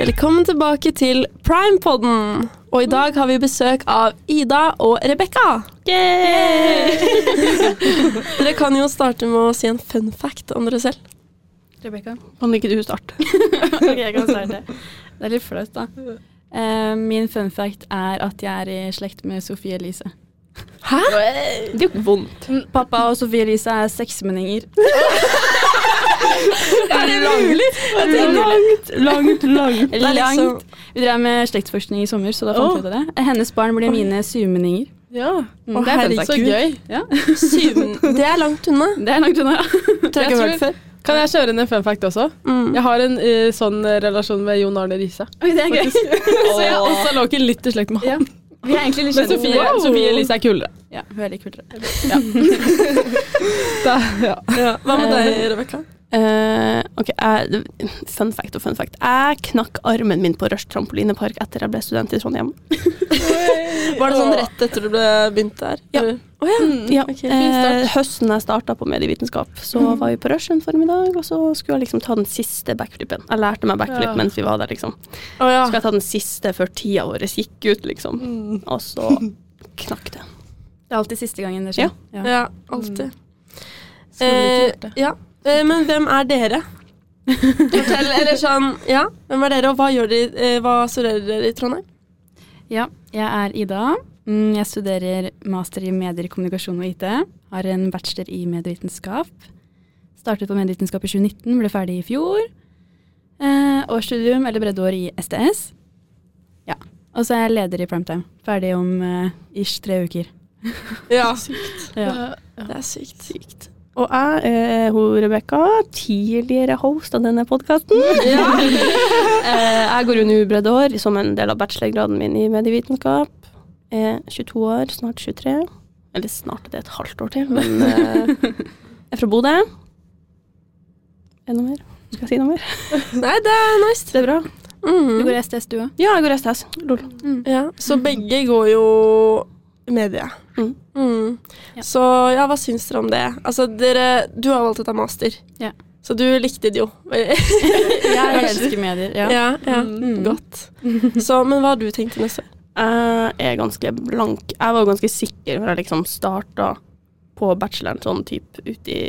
Velkommen tilbake til Primepodden. Og i dag har vi besøk av Ida og Rebekka. dere kan jo starte med å si en fun fact om dere selv. Rebekka? Kan ikke du starte? ok, jeg kan starte. Det er litt flaut, da. Uh, min fun fact er at jeg er i slekt med Sofie Elise. Hæ? Det er jo vondt. Pappa og Sofie Elise er seksmenninger. Er det langt? Langt, langt, langt. Langt. Vi drev med slektsforskning i sommer, så da fant vi ut av det. Hennes barn blir mine syvmenninger. Ja. Mm, det er herregud. Så gøy. Ja. Syven Det er langt unna. Det er langt unna. ja. jeg har. Kan jeg kjøre inn en fun fact også? Mm. Jeg har en uh, sånn eh, relasjon med Jon Arne Riise. Oi, det er gøy. Så jeg også lå ikke litt i slekt med han. Ja. Vi er egentlig litt Men. Sofie, Wow. Sofie Elise er kulere. Ja, hun er litt kulere. Da, ja. Ja. Hva med deg, Rebekka? Eh, ok, jeg, Fun fact og fun fact. Jeg knakk armen min på Rush trampolinepark etter jeg ble student i Trondheim. Var det sånn rett etter du ble begynt der? Ja. Oh, ja. Mm, Ja, Okay, uh, høsten jeg starta på medievitenskap, så var vi på Rush en formiddag, og så skulle jeg liksom ta den siste backflipen. Jeg lærte meg backflip Ja. mens vi var der, liksom. Oh, ja. Skulle jeg ta den siste før tida vår gikk ut, liksom. Og så knakk det. Det er alltid siste gangen det skjer. Ja. Ja, alltid. Skulle ikke Eh, gjort det. ja. Eh, men hvem er dere? Fortell, eller sånn, ja, hvem er dere, og hva gjør de, eh, hva studerer dere i Trondheim? Ja, jeg er Ida. Mm, Jeg studerer master i medier, kommunikasjon og IT. Har en bachelor i medievitenskap. Startet på medievitenskap i 2019, ble ferdig i fjor. Eh, årsstudium eller breddeår i STS. Ja. Og så er jeg leder i Primetime. Ferdig om eh, ish tre uker. Ja, Ja. det er sykt. Sykt. Og jeg er hun Rebekka, tidligere host av denne podkasten. jeg går jo ubredde år som en del av bachelorgraden min i medievitenskap. Jeg Er 22 år, snart 23. Eller snart det er det et halvt år til, men eh, jeg er fra Bodø. Er det noe mer? Skal jeg si noe mer? Nei, det er nice. Det er bra. Du Mhm. går STS du òg? Ja, jeg går STS. Lol. Ja, så begge går jo medie. Mm. Mm. Ja. Så ja, hva syns dere om det? Altså, dere, du har valgt å ta master. Ja. Så du likte det jo. Jeg elsker medier. Ja. ja, ja. Mm. Godt. Så, men hva har du tenkt til neste år? Jeg er ganske blank. Jeg var ganske sikker fra jeg liksom starta på bacheloren sånn type ut i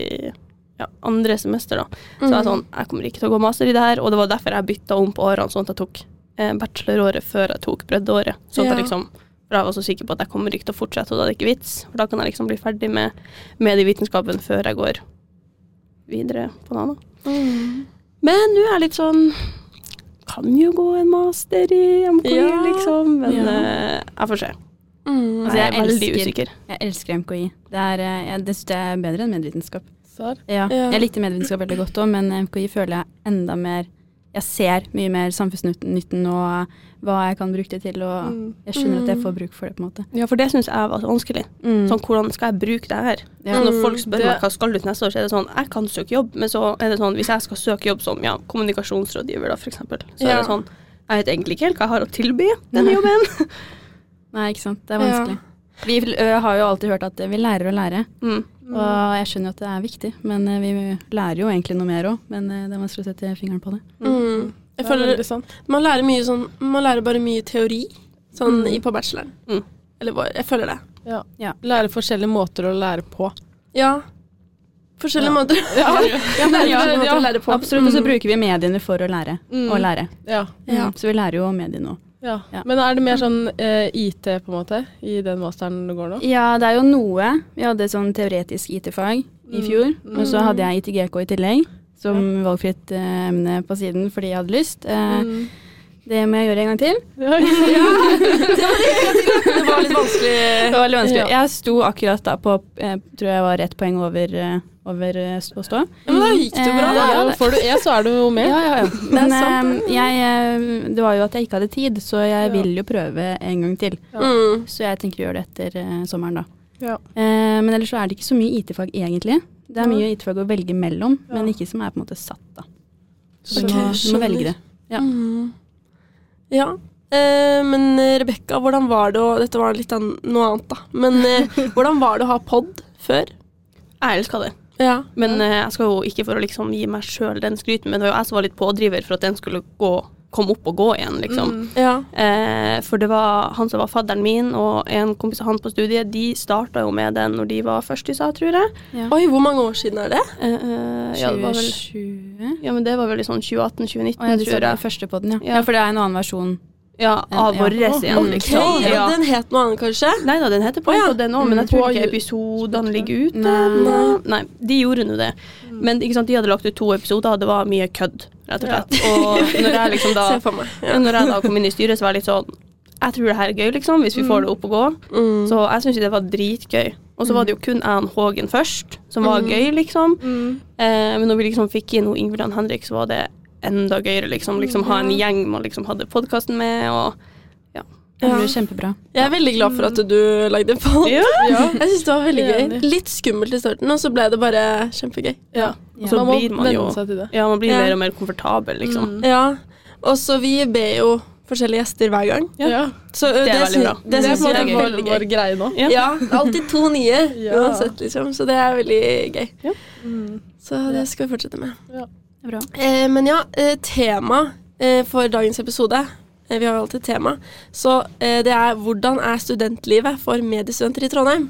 ja, andre semester, da. Så jeg er sånn, jeg kommer ikke til å gå master i det her, og det var derfor jeg bytta om på årene, sånn at jeg tok eh, bacheloråret før jeg tok breddeåret. Sånn at Ja. jeg liksom For jeg var så sikker på at jeg kommer ikke til å fortsette, og da er det ikke vits. For da kan jeg liksom bli ferdig med medievitenskapen før jeg går videre på noe annet. Mm. Men nå er jeg litt sånn Kan jo gå en master i MKI, Ja. liksom. Men Ja. uh, jeg får se. Mm. Altså, jeg er veldig elsker- usikker. Jeg elsker MKI. Det, er, eh, jeg, det synes jeg er bedre enn medievitenskap. Ja. Jeg likte medievitenskap veldig godt òg, men MKI føler jeg enda mer Jeg ser mye mer samfunnsnytten og hva jeg kan bruke det til, og Mm. jeg skjønner at jeg Mm. får bruk for det, på en måte. Ja, for det syns jeg var vanskelig. Mm. Sånn, hvordan skal jeg bruke det her? Ja. Når Mm, folk spør meg hva skal du til neste år, så er det sånn jeg kan søke jobb, men så er det sånn hvis jeg skal søke jobb som ja, kommunikasjonsrådgiver, da, for eksempel, så er det sånn jeg vet egentlig ikke helt hva jeg har å tilby denne jobben. Nei, ikke sant. Det er Ja. vanskelig. Vi har jo alltid hørt at vi lærer å lære, Mm. Og jeg skjønner jo at det er viktig, men vi lærer jo egentlig noe mer òg. Men det er vanskelig å sette fingeren på det. Mm. Jeg er føler det sånn. man lærer mye sånn Man lærer bare mye teori sånn Mm. på bacheloren. Mm. Eller hva- jeg føler det. Ja. Ja. Lære forskjellige måter å lære på. Ja. Forskjellige Ja. måter. Ja. Ja, det er Ja, måter ja. å lære på. Absolutt. Og så Mm. bruker vi mediene for å lære. Mm. Og lære. Ja. Ja. Mm. Så vi lærer jo mediene òg. Ja. Ja. Men er det mer sånn eh, IT på en måte i den masteren du går nå? Ja, det er jo noe. Vi hadde sånn teoretisk IT-fag i Mm. fjor. Mm. Og så hadde jeg ITGK i tillegg, som valgfritt eh, emne på siden fordi jeg hadde lyst. Eh, Mm. Det må jeg gjøre en gang til. Ja. Det var litt vanskelig. Det var litt vanskelig. Jeg sto akkurat da på jeg tror jeg var ett poeng over, eh, over eh, å stå. Ja, men da gikk det bra, Eh, da. Ja, får du E, så er du jo med. Ja, ja, ja. Det Men sant, eh, jeg, eh, det var jo at jeg ikke hadde tid, så jeg vil jo prøve en gang til. Mm. Så jeg tenker å gjøre det etter eh, sommeren, da. Ja. Eh, men ellers så er det ikke så mye IT-fag egentlig. Det er mye IT-fag å velge mellom, men ikke som er på en måte satt, da. Så du, må, velge det. Ja. Mm. Ja. Eh, men eh, Rebekka, hvordan var det å Dette var litt an, noe annet, da. Men eh, hvordan var det å ha pod før? Jeg elska det. Ja. Men eh, jeg skal jo ikke for å liksom gi meg sjøl den skryten, men det var jo jeg som var litt pådriver for at den skulle gå kom opp og gå igjen, liksom. Mm. Ja. Eh, for det var han som var fadderen min, og en kompis av han på studiet, de starta jo med den når de var først i USA, tror jeg. Ja. Oi, hvor mange år siden er det? Eh, eh, ja, det var vel, 2020? ja, men det var vel i sånn 2018-2019, Å ja, du tror jeg. første podden, ja. Ja. ja. For det er en annen versjon. Ja, av Ja. vår igjen, Ok, liksom. Ja. Den het noe annet, kanskje? Nei da, den heter på oh, ja. den òg, men jeg tror ikke Ju- episodene ligger ute. Nei. Nei. Nei, de gjorde nå det. Men ikke sant, de hadde lagt ut to episoder, og det var mye kødd, rett og Ja. Og når jeg liksom da. Ja. Når jeg da kom inn i styret, så var jeg litt sånn Jeg tror det her er gøy, liksom, hvis vi får det opp og gå. Mm. Så jeg syns det var dritgøy. Og så var det jo kun jeg og Hågen først, som var Mm. gøy, liksom. Mm. Eh, men når vi liksom fikk inn Ingvild og Henrik, så var det enda gøyere, liksom. liksom ha en gjeng man liksom hadde podkasten med, og Det Ja. blir kjempebra. Jeg er veldig glad for at du lagde pod. Ja. Ja. Jeg syns det var veldig gøy. Litt skummelt i starten, og så ble det bare kjempegøy. ja. og Så man må blir man jo- det. Ja, man blir Ja. mer og mer komfortabel, liksom. Mm. Ja. Og så vi ber jo forskjellige gjester hver gang. Ja. Så det, Det er veldig bra. Det Det er måte er vår, vår greie nå. Ja. Ja, alltid to nye Ja. uansett, liksom. Så det er veldig gøy. Mm. Så det skal vi fortsette med. Det bra. Eh, men ja, eh, tema eh, for dagens episode Vi har jo alltid tema. Så eh, det er 'Hvordan er studentlivet for mediestudenter i Trondheim?'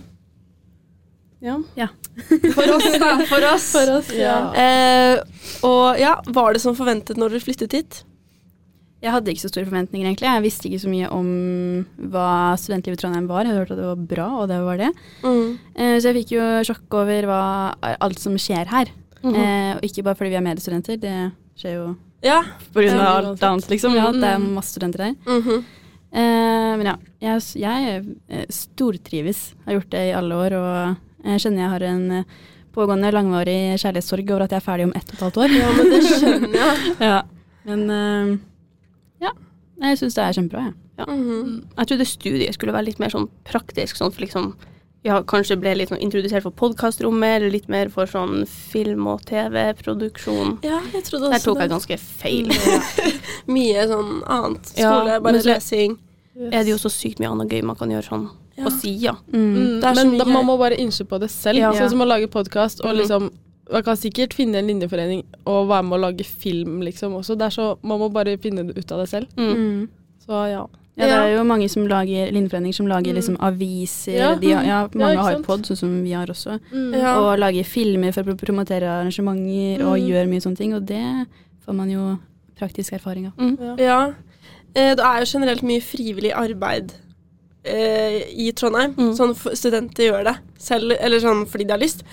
Ja. For oss, da. For oss. For oss, ja. Eh, og ja, var det som forventet når dere flyttet hit? Jeg hadde ikke så store forventninger, egentlig. Jeg visste ikke så mye om hva studentlivet i Trondheim var. Jeg hadde hørt at det var bra, og det var det. Mm. Eh, så jeg fikk jo sjokk over hva, alt som skjer her. Mhm. eh, og ikke bare fordi vi er mediestudenter, det skjer jo Ja. på grunn av alt annet, liksom. Ja, det er Mm. masse studenter der. Mm -hmm. Eh, men ja, jeg, jeg eh, stortrives. Har gjort det i alle år, og jeg kjenner jeg har en eh, pågående langvarig kjærlighetssorg over at jeg er ferdig om ett og et halvt år. ja, men det skjønner jeg. ja. Men eh, ja, jeg syns det er kjempebra, jeg. Mhm. Jeg trodde studiet skulle være litt mer sånn praktisk, sånn for liksom ja, kanskje ble litt sånn introdusert for podkastrommet, eller litt mer for sånn film- og TV-produksjon. Ja, jeg trodde også Der også tok jeg ganske feil. Mye sånn annet. Skole, ja, bare så- lesing. Er det jo så sykt mye annet gøy man kan gjøre sånn Ja. på sida. Mm. Mm. Det Men da, man må bare innse på det selv. Ja. Sånn som å lage podkast og Mhm. liksom Man kan sikkert finne en linjeforening og være med å lage film, liksom også. Det er så, man må bare finne ut av det selv. Mm. Mm. Så ja. Ja, det er jo mange som lager linjeforeninger som lager Mm. liksom aviser. Ja. De ja, mange ja, har sant? pod, sånn som vi har også. Mm. Og lager filmer for å promotere arrangementer og Mm. gjør mye sånne ting. Og det får man jo praktisk erfaring av. Mm. Ja. Ja. Eh, det er jo generelt mye frivillig arbeid eh, i Trondheim. Mm. Sånn studenter gjør det selv, eller sånn fordi de har lyst.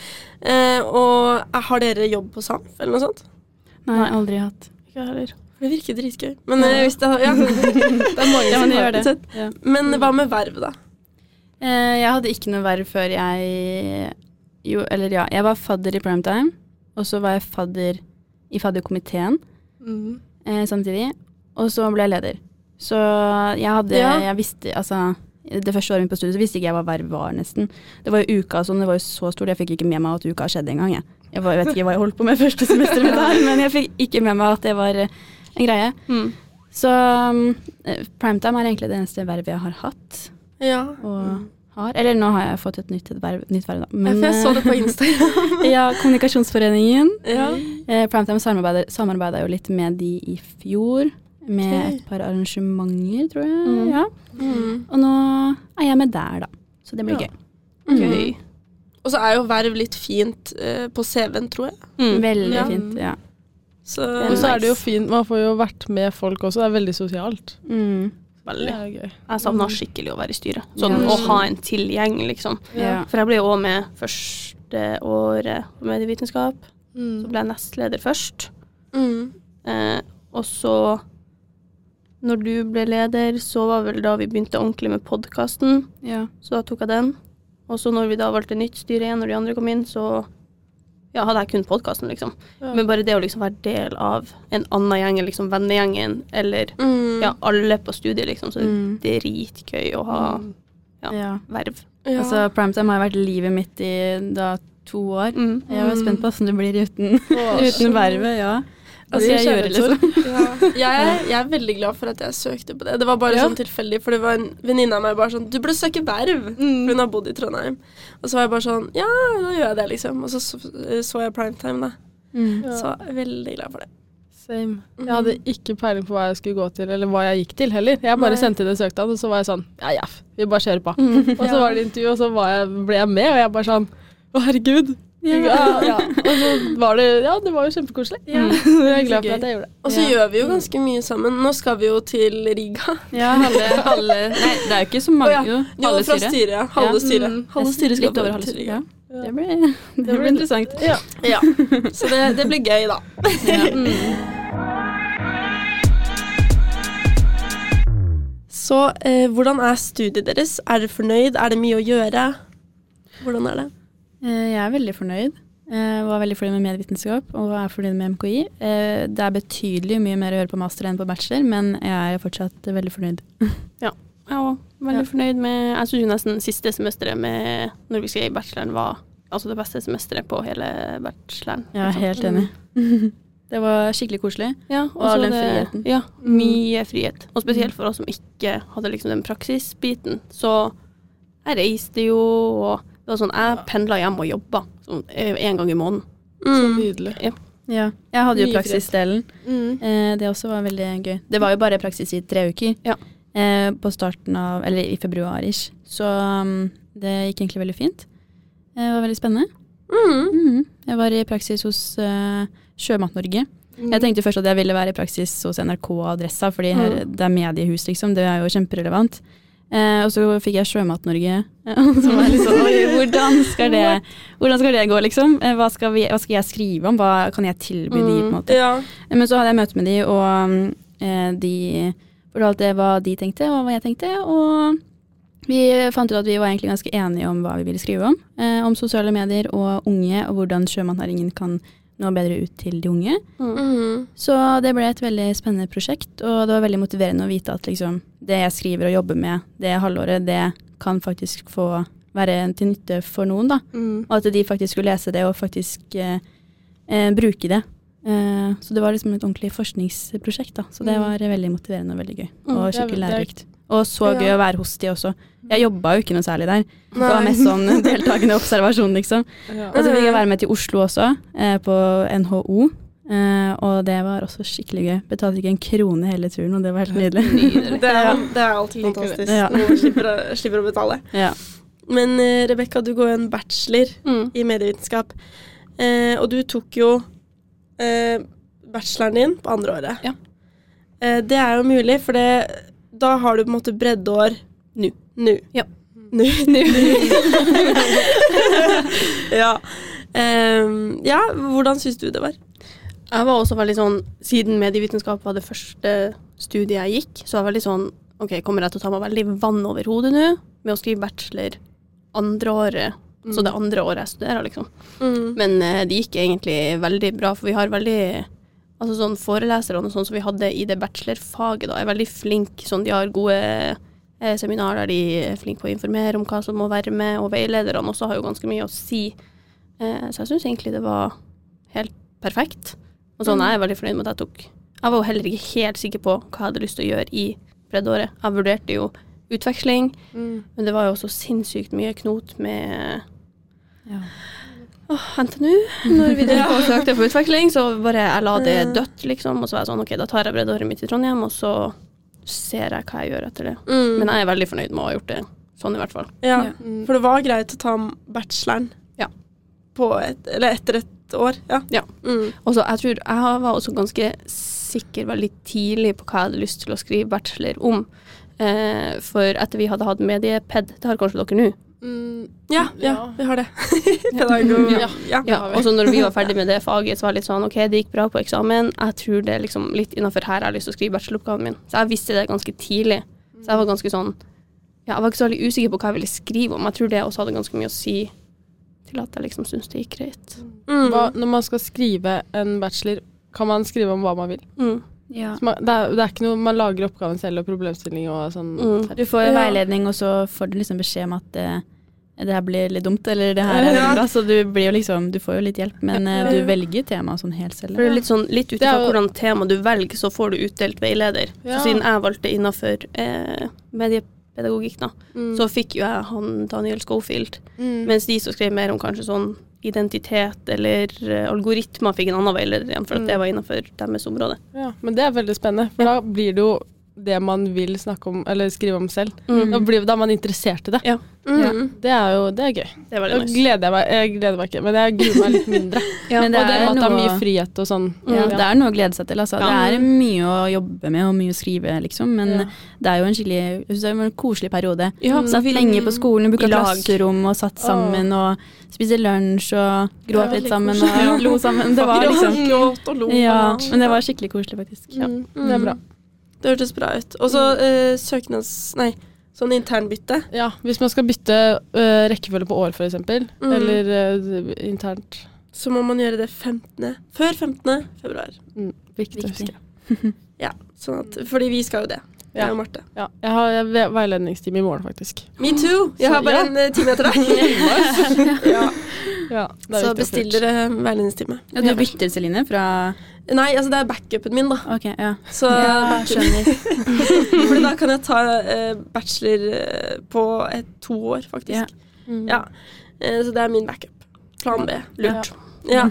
Eh, og har dere jobb på SAMF eller noe sånt? Nei. aldri hatt. Ikke heller. Det virker dritgøy. Men ja. hvis det ja. Det er mange som det gjør det. Ja. Men hva med verv, da? Eh, jeg hadde ikke noe verv før jeg Jo, eller ja, jeg var fadder i primetime. Og så var jeg fadder i fadderkomiteen Mhm. eh, samtidig. Og så ble jeg leder. Så jeg hadde Ja. Jeg visste Altså det første året mitt på studiet så visste ikke jeg hva verv var, nesten. Det var jo uka sånn, det var jo så stort. Jeg fikk ikke med meg at uka skjedde engang, jeg. Jeg, var, jeg vet ikke hva jeg holdt på med første semesteret mitt her, men jeg fikk ikke med meg at det var eh, greie. Mm. Så um, eh, primetime er egentlig det eneste vervet jeg har hatt. Ja. Og har. Eller nå har jeg fått et nytt verv, nytt verv da. for jeg så det på eh, Instagram. ja, Kommunikasjonsforeningen. ja. Eh, Primetime samarbeider, samarbeider jo litt med de i fjor. Med okay. et par arrangementer, tror jeg. Mm. Ja. Mm. Og nå er jeg med der, da. Så det blir Ja. gøy. Mm. Gøy. Og så er jo verv litt fint eh, på CV-en, tror jeg. Mm. Veldig Ja. fint. Ja. Så Og så er det jo fint, man får jo vært med folk også, det er veldig sosialt. Mm. Veldig. gøy. Jeg savna skikkelig å være i styret. Sånn Ja. å ha en til gjeng, liksom. Ja. For jeg ble jo òg med første året på medievitenskap. Mm. Så ble jeg nestleder først. mm. Eh, og så, når du ble leder, så var vel da vi begynte ordentlig med podkasten. ja. Så da tok jeg den. Og så når vi da valgte nytt styre igjen, når de andre kom inn, så ja, hadde jeg kun podkasten, liksom. Ja. Men bare det å liksom være del av en annen gjeng, liksom vennegjengen, eller Mm. ja, alle på studiet, liksom, så Mm. det er dritgøy å ha. Ja. ja. verv. Ja. Altså, Primetime har jo vært livet mitt i da to år. Mm. Jeg er jo spent på åssen det blir uten, uten vervet. Ja. Blir jeg gjøre, liksom? Ja. Jeg, jeg er veldig glad for at jeg søkte på det. Det var bare Ja. sånn tilfeldig, for det var en venninne av meg bare sånn Du burde søke verv! Mm. Hun har bodd i Trondheim. Og så var jeg bare sånn Ja, da gjør jeg det, liksom. Og så så, så jeg primetime, da. Mm. Ja. Så jeg er veldig glad for det. Same. Jeg hadde ikke peiling på hva jeg skulle gå til, eller hva jeg gikk til heller. Jeg bare Nei. sendte inn en søknad, og så var jeg sånn Ja, ja, vi bare kjører på. Mm. Og så var det intervju, og så var jeg, ble jeg med, og jeg bare sånn Å, herregud. Ja, ja. Og så var det Ja, det var jo kjempekoselig. Ja. jeg er glad for at jeg gjorde det. Og så Ja. gjør vi jo ganske mye sammen. Nå skal vi jo til Riga. Ja, halve, halve Nei, det er jo ikke så mange. Jo, Jo, halve fra styret. styret. ja. Halve Ja. styret. Mm. Halve styret skal Litt over halve styret. Ja. Det blir, det blir interessant. Ja. Ja. Så det, det blir gøy, da. Ja. Så eh, hvordan er studiet deres? Er dere fornøyd? Er det mye å gjøre? Hvordan er det? Eh, Jeg er veldig fornøyd. Jeg var veldig fornøyd med medievitenskap og er fornøyd med MKI. Eh, Det er betydelig mye mer å gjøre på master enn på bachelor, men jeg er fortsatt veldig fornøyd. ja, Jeg òg. veldig Ja. fornøyd med Jeg syns nesten siste semesteret med når vi skrev bacheloren, var altså det beste semesteret på hele bacheloren. Jeg er liksom. helt enig. Det var skikkelig koselig. Ja, Og all så den friheten. Ja, mye frihet. Og spesielt for oss som ikke hadde liksom den praksisbiten. Så jeg reiste jo, og det var sånn Jeg pendla hjem og jobba sånn, en gang i måneden. Så Mm. nydelig. Ja. Jeg hadde jo praksisdelen. Mm. Eh, Det også var veldig gøy. Det var jo bare praksis i tre uker. Ja. Eh, På starten av Eller i februar ish. Så um, det gikk egentlig veldig fint. Eh, Det var veldig spennende. Mm. Mhm. Jeg var i praksis hos uh, Sjømat-Norge. Jeg tenkte først at jeg ville være i praksis hos NRK og Adressa, fordi her, det er mediehus, liksom. Det er jo kjemperelevant. Eh, og så fikk jeg Sjømat-Norge. som er litt sånn Oi, hvordan skal det, hvordan skal det gå, liksom? Eh, Hva skal, vi, hva skal jeg skrive om? Hva kan jeg tilby de, på en måte? Ja. Eh, Men så hadde jeg møte med de, og eh, de fortalte hva de tenkte, og hva jeg tenkte. Og vi fant ut at vi var egentlig ganske enige om hva vi ville skrive om. Eh, om sosiale medier og unge, og hvordan sjømatnæringen kan nå bedre ut til de unge. Mm. Så det ble et veldig spennende prosjekt, og det var veldig motiverende å vite at liksom, det jeg skriver og jobber med det halvåret, det kan faktisk få være til nytte for noen, da. Mm. Og at de faktisk skulle lese det og faktisk eh, eh, bruke det. Eh, så det var liksom et ordentlig forskningsprosjekt, da. Så det Mm. var veldig motiverende og veldig gøy. Mm, Og skikkelig er- lærerikt. Og så gøy å være hos de også. Jeg jobba jo ikke noe særlig der. Det var mest sånn deltakende observasjon, liksom. Ja. Og så fikk jeg være med til Oslo også, eh, på NHO. Eh, og det var også skikkelig gøy. Betalte ikke en krone hele turen, og det var helt nydelig. Det er, det er alltid fantastisk Ja. når man slipper, å- slipper å betale. ja. Men uh, Rebekka, du går en bachelor Mm. i medievitenskap. Eh, og du tok jo eh, bacheloren din på andre året. Ja. Eh, det er jo mulig, for det, da har du på en måte breddeår Nå. Nå. Ja. Nå. ja. Um, ja, hvordan syns du det var? Jeg var også veldig sånn, siden medievitenskap var det første studiet jeg gikk, så var jeg veldig sånn OK, kommer jeg til å ta meg veldig vann over hodet nå med å skrive bachelor andre året? Så det andre året jeg studerer, liksom. Mm. Men uh, det gikk egentlig veldig bra, for vi har veldig Altså sånn foreleserne og sånn som vi hadde i det bachelorfaget, da, er veldig flinke. Sånn, de har gode eh, seminarer der de er flinke på å informere om hva som må være med, og veilederne også har jo ganske mye å si. Eh, så jeg syns egentlig det var helt perfekt. Og sånn, jeg er veldig fornøyd med at jeg tok Jeg var jo heller ikke helt sikker på hva jeg hadde lyst til å gjøre i breddeåret. Jeg vurderte jo utveksling, Mm. men det var jo også sinnssykt mye knot med Ja. Åh, NTNU, når vi drev og søkte på utveksling, så bare jeg la det dødt, liksom. Og så var jeg sånn, ok, da tar jeg breddeåret mitt i Trondheim, og så ser jeg hva jeg gjør etter det. Mm. Men jeg er veldig fornøyd med å ha gjort det sånn, i hvert fall. ja. Ja. Mm. For det var greit å ta bacheloren Ja. på et, eller etter et år. Ja. Ja. Mm. Og så jeg tror jeg var også ganske sikker veldig tidlig på hva jeg hadde lyst til å skrive bachelor om. Eh, for etter vi hadde hatt medieped, det har kanskje dere nå. Mm. Ja, ja, Ja. vi har det. Pedagog. Ja. ja. Ja, og så når vi var ferdig med det faget, så var det litt sånn OK, det gikk bra på eksamen. Jeg tror det er liksom litt innafor her jeg har lyst til å skrive bacheloroppgaven min. Så jeg visste det ganske tidlig. Så jeg var ganske sånn Ja, jeg var ikke så veldig usikker på hva jeg ville skrive om. Jeg tror det også hadde ganske mye å si til at jeg liksom syntes det gikk greit. Mm. Hva, når man skal skrive en bachelor, kan man skrive om hva man vil? Mm. Ja. Så man, det, er, det er ikke noe Man lager oppgaven selv og problemstilling og sånn. Mm. Du får jo Ja. veiledning, og så får du liksom beskjed om at uh, det her blir litt dumt, eller det her er Ja. bra. Så du blir jo liksom Du får jo litt hjelp, men eh, du velger temaet sånn helt selv. Er litt sånn, litt ut ifra jo- hvordan tema du velger, så får du utdelt veileder. Ja. Så siden jeg valgte innafor eh, mediepedagogikk, da, Mm. så fikk jo jeg han Daniel Schofield. mm. Mens de som skrev mer om kanskje sånn identitet eller eh, algoritmer fikk en annen veileder igjen, for at Mm. det var innenfor deres område. Ja, men det er veldig spennende, for da blir det jo det man vil snakke om, eller skrive om selv. Mm. Da, blir, da er man interessert i det. Ja. Mm. Det er jo det er gøy. Det er nice. gleder jeg meg, jeg gleder meg ikke, men jeg gruer meg litt mindre. Ja, Men det og det er med at det er mye frihet og sånn. Ja, det er noe å glede seg til. Altså. Ja. Det er mye å jobbe med og mye å skrive, liksom. Men Ja. det er jo en skikkelig det var en koselig periode. Ja, Satt lenge på skolen, booka klasserom og satt sammen og spiste lunsj og gråt er litt sammen koselig. og lo sammen. Det var liksom Gråt og lo. Ja, men det var skikkelig koselig, faktisk. Ja. Mm, det er bra. Det hørtes bra ut. Og så eh, søknads... Nei, sånn internbytte. Ja, hvis man skal bytte øh, rekkefølge på år, f.eks., Mm. eller øh, internt. Så må man gjøre det 15. Før 15. februar. Mm, viktig, å huske. Ja, sånn at, fordi vi skal jo det. Jeg Ja. og Ja, jeg har jeg veiledningstime i morgen, faktisk. Me too! Jeg har bare ja. en eh, time etter deg. ja, så bestill dere eh, veiledningstime. Ja, du bytter, Celine, fra Nei, altså det er backupen min, da. Ok, ja. Så Ja, skjønner. Fordi da kan jeg ta eh, bachelor på et, to år, faktisk. Ja. Mm. Ja. Så det er min backup. Plan B. Lurt. Ja.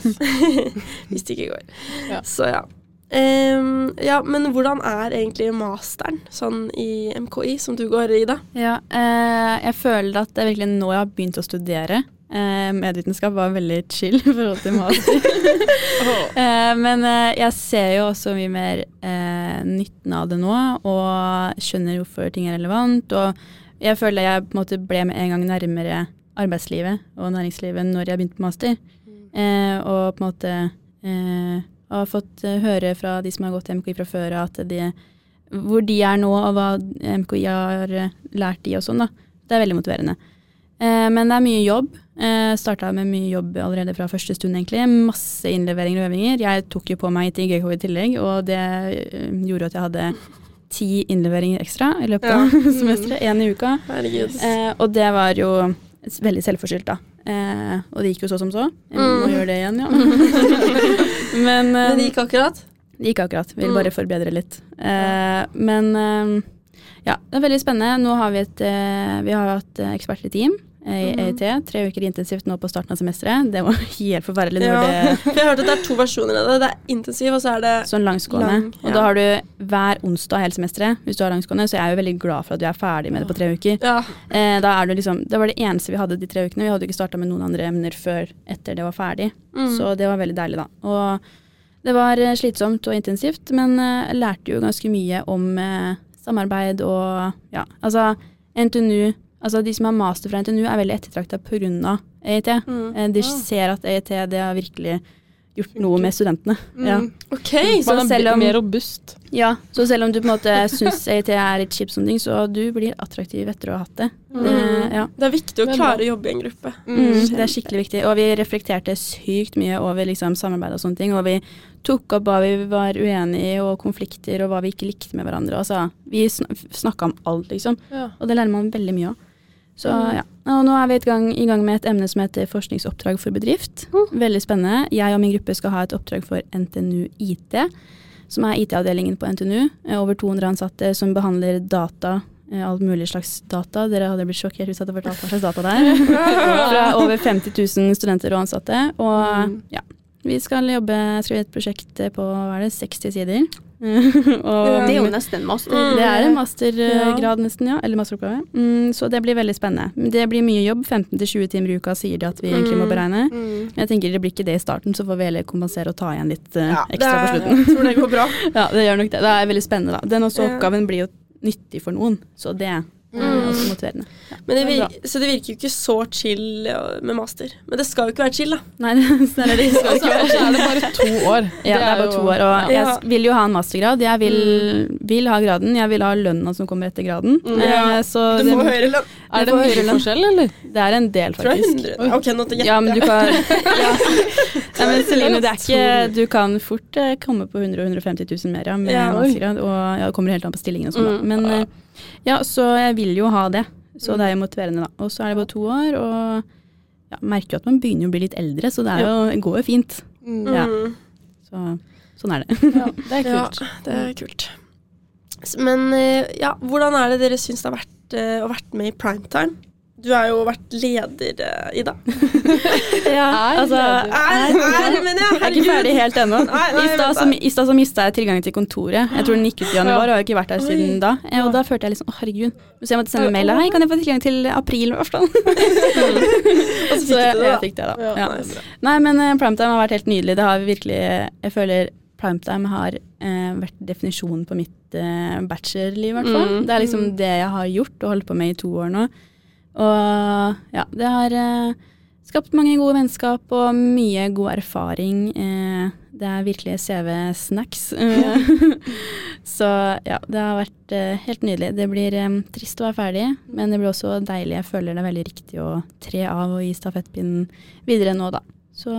Hvis det ikke går. Ja. Så ja. Ehm, ja, men hvordan er egentlig masteren sånn i MKI, som du går i, da? Ja, eh, jeg føler at det er virkelig nå jeg har begynt å studere. Eh, medvitenskap var veldig chill i forhold til master. eh, men eh, jeg ser jo også mye mer eh, nytten av det nå, og skjønner hvorfor ting er relevant. Og jeg føler jeg på en måte ble med en gang nærmere arbeidslivet og næringslivet når jeg begynte på master. Eh, og på en måte eh, har fått eh, høre fra de som har gått til MKI fra før at de, hvor de er nå, og hva MKI har eh, lært de og sånn. da. Det er veldig motiverende. Eh, men det er mye jobb. Eh, Starta med mye jobb allerede fra første stund, egentlig. Masse innleveringer og øvinger. Jeg tok jo på meg et IGK i tillegg, og det eh, gjorde at jeg hadde ti innleveringer ekstra i løpet av semesteret. Én i uka. Eh, og det var jo veldig selvforskyldt, da. Eh, og det gikk jo så som så. Jeg må Mm. gjøre det igjen, ja. men, eh, Men det gikk akkurat? det gikk akkurat. Vil Mm. bare forbedre litt. Eh, men eh, ja, det er veldig spennende. Nå har vi et eh, Vi har hatt eh, eksperter i team i Mhm. EIT. Tre uker intensivt nå på starten av semesteret. Det var helt forferdelig. når Ja. det jeg har hørt at det er to versjoner av det. Det er intensiv, og så er det Sånn langsgående. Lang, ja. Og da har du hver onsdag hele semesteret, hvis du har langsgående. Så jeg er jo veldig glad for at du er ferdig med det på tre uker. Ja. Eh, da er du liksom, det var det eneste vi hadde de tre ukene. Vi hadde ikke starta med noen andre emner før etter det var ferdig. Mm. Så det var veldig deilig, da. Og det var eh, slitsomt og intensivt, men eh, jeg lærte jo ganske mye om eh, samarbeid og ja, altså NTNU Altså de som har master fra NTNU er veldig ettertrakta pga. EIT. Mm. Eh, De ser at EIT det har virkelig gjort noe med studentene. Ja. Mm. OK. Så Man er selv om- mer robust. ja, så selv om du på en måte syns EIT er litt kjipt som ting, så du blir attraktiv etter å ha hatt det. det Mm. ja. Det er viktig å klare å jobbe i en gruppe. Mm, det er skikkelig viktig. Og vi reflekterte sykt mye over liksom, samarbeid og sånne ting. Og vi tok opp hva vi var uenige i, og konflikter, og hva vi ikke likte med hverandre. Altså, vi sn snakka om alt, liksom. Ja. Og det lærer man veldig mye av. Så Mm. ja. Og nå er vi i gang, i gang med et emne som heter forskningsoppdrag for bedrift. Veldig spennende. Jeg og min gruppe skal ha et oppdrag for NTNU IT, som er IT-avdelingen på NTNU. Eh, Over 200 ansatte som behandler data. eh, Alt mulig slags data. Dere hadde blitt sjokkert hvis jeg hadde fortalt hva slags data det er. Fra over 50 000 studenter og ansatte. Og Mm. ja, vi skal jobbe, skrive et prosjekt på hva er det, 60 sider. Det er jo nesten en master. Mm. det er en mastergrad nesten, ja. Eller masteroppgave. Mm, så det blir veldig spennende. Det blir mye jobb. 15-20 timer i uka sier de at vi egentlig må Mm. beregne. Mm. Men jeg tenker det blir ikke det i starten, så får vi heller kompensere og ta igjen litt eh, Ja, er, ekstra på slutten. Jeg tror det går bra. ja, det gjør nok det. Det er veldig spennende, da. Den også oppgaven blir jo nyttig for noen, så det Mm. også motiverende. Men det Det er virker, så det virker jo ikke så chill med master. Men det skal jo ikke være chill, da. Nei, det det skal ikke være chill. og er det bare to år. Ja, det er bare to år, og Ja. jeg vil jo ha en mastergrad. Jeg vil, vil ha graden, jeg vil ha lønna som kommer etter graden. Mm. Eh, Ja. Så Du det, får høyere lønn. Er det mye høyere forskjell, eller? det er en del, Tror jeg faktisk. 100. Ok, nå til Ja, men du kan ja. Nei, men Celine, det er ikke Du kan fort eh, komme på 100 000-150 000 mer ja, med Ja, mastergrad. Og ja, det kommer helt an på stillingen og sånn, da. Mm. Men eh, ja, så jeg vil jo ha det. Så det er jo motiverende, da. Og så er det bare to år, og ja, merker jo at man begynner å bli litt eldre, så det er jo, går jo fint. Mm. Ja. Mm. Så sånn er det. Ja, det er Ja, kult. det er kult. Men eh, ja, hvordan er det dere syns det har vært eh, å vært med i primetime? Du har jo vært leder, eh, Ida. Ja, Er altså. Er, er, men ja, jeg er ikke ferdig helt ennå. I stad mista jeg tilgang til kontoret. Jeg tror den gikk ut i januar, og jeg har ikke vært der siden da. Eh, Og da følte jeg liksom, å herregud. Så jeg måtte sende mail. Hei, kan jeg få tilgang til april? Og så fikk jeg, det, da. jeg fikk det, da. Ja, Ja. Nei, men eh, primetime har vært helt nydelig. Det har virkelig Jeg føler primetime har eh, vært definisjonen på mitt eh, bachelorliv, i hvert fall. Mm. Det er liksom det jeg har gjort og holdt på med i to år nå. Og ja, det har eh, skapt mange gode vennskap og mye god erfaring. Eh, det er virkelig CV-snacks. Så ja, det har vært eh, helt nydelig. Det blir eh, trist å være ferdig, men det blir også deilig. Jeg føler det er veldig riktig å tre av og gi stafettpinnen videre nå, da. Så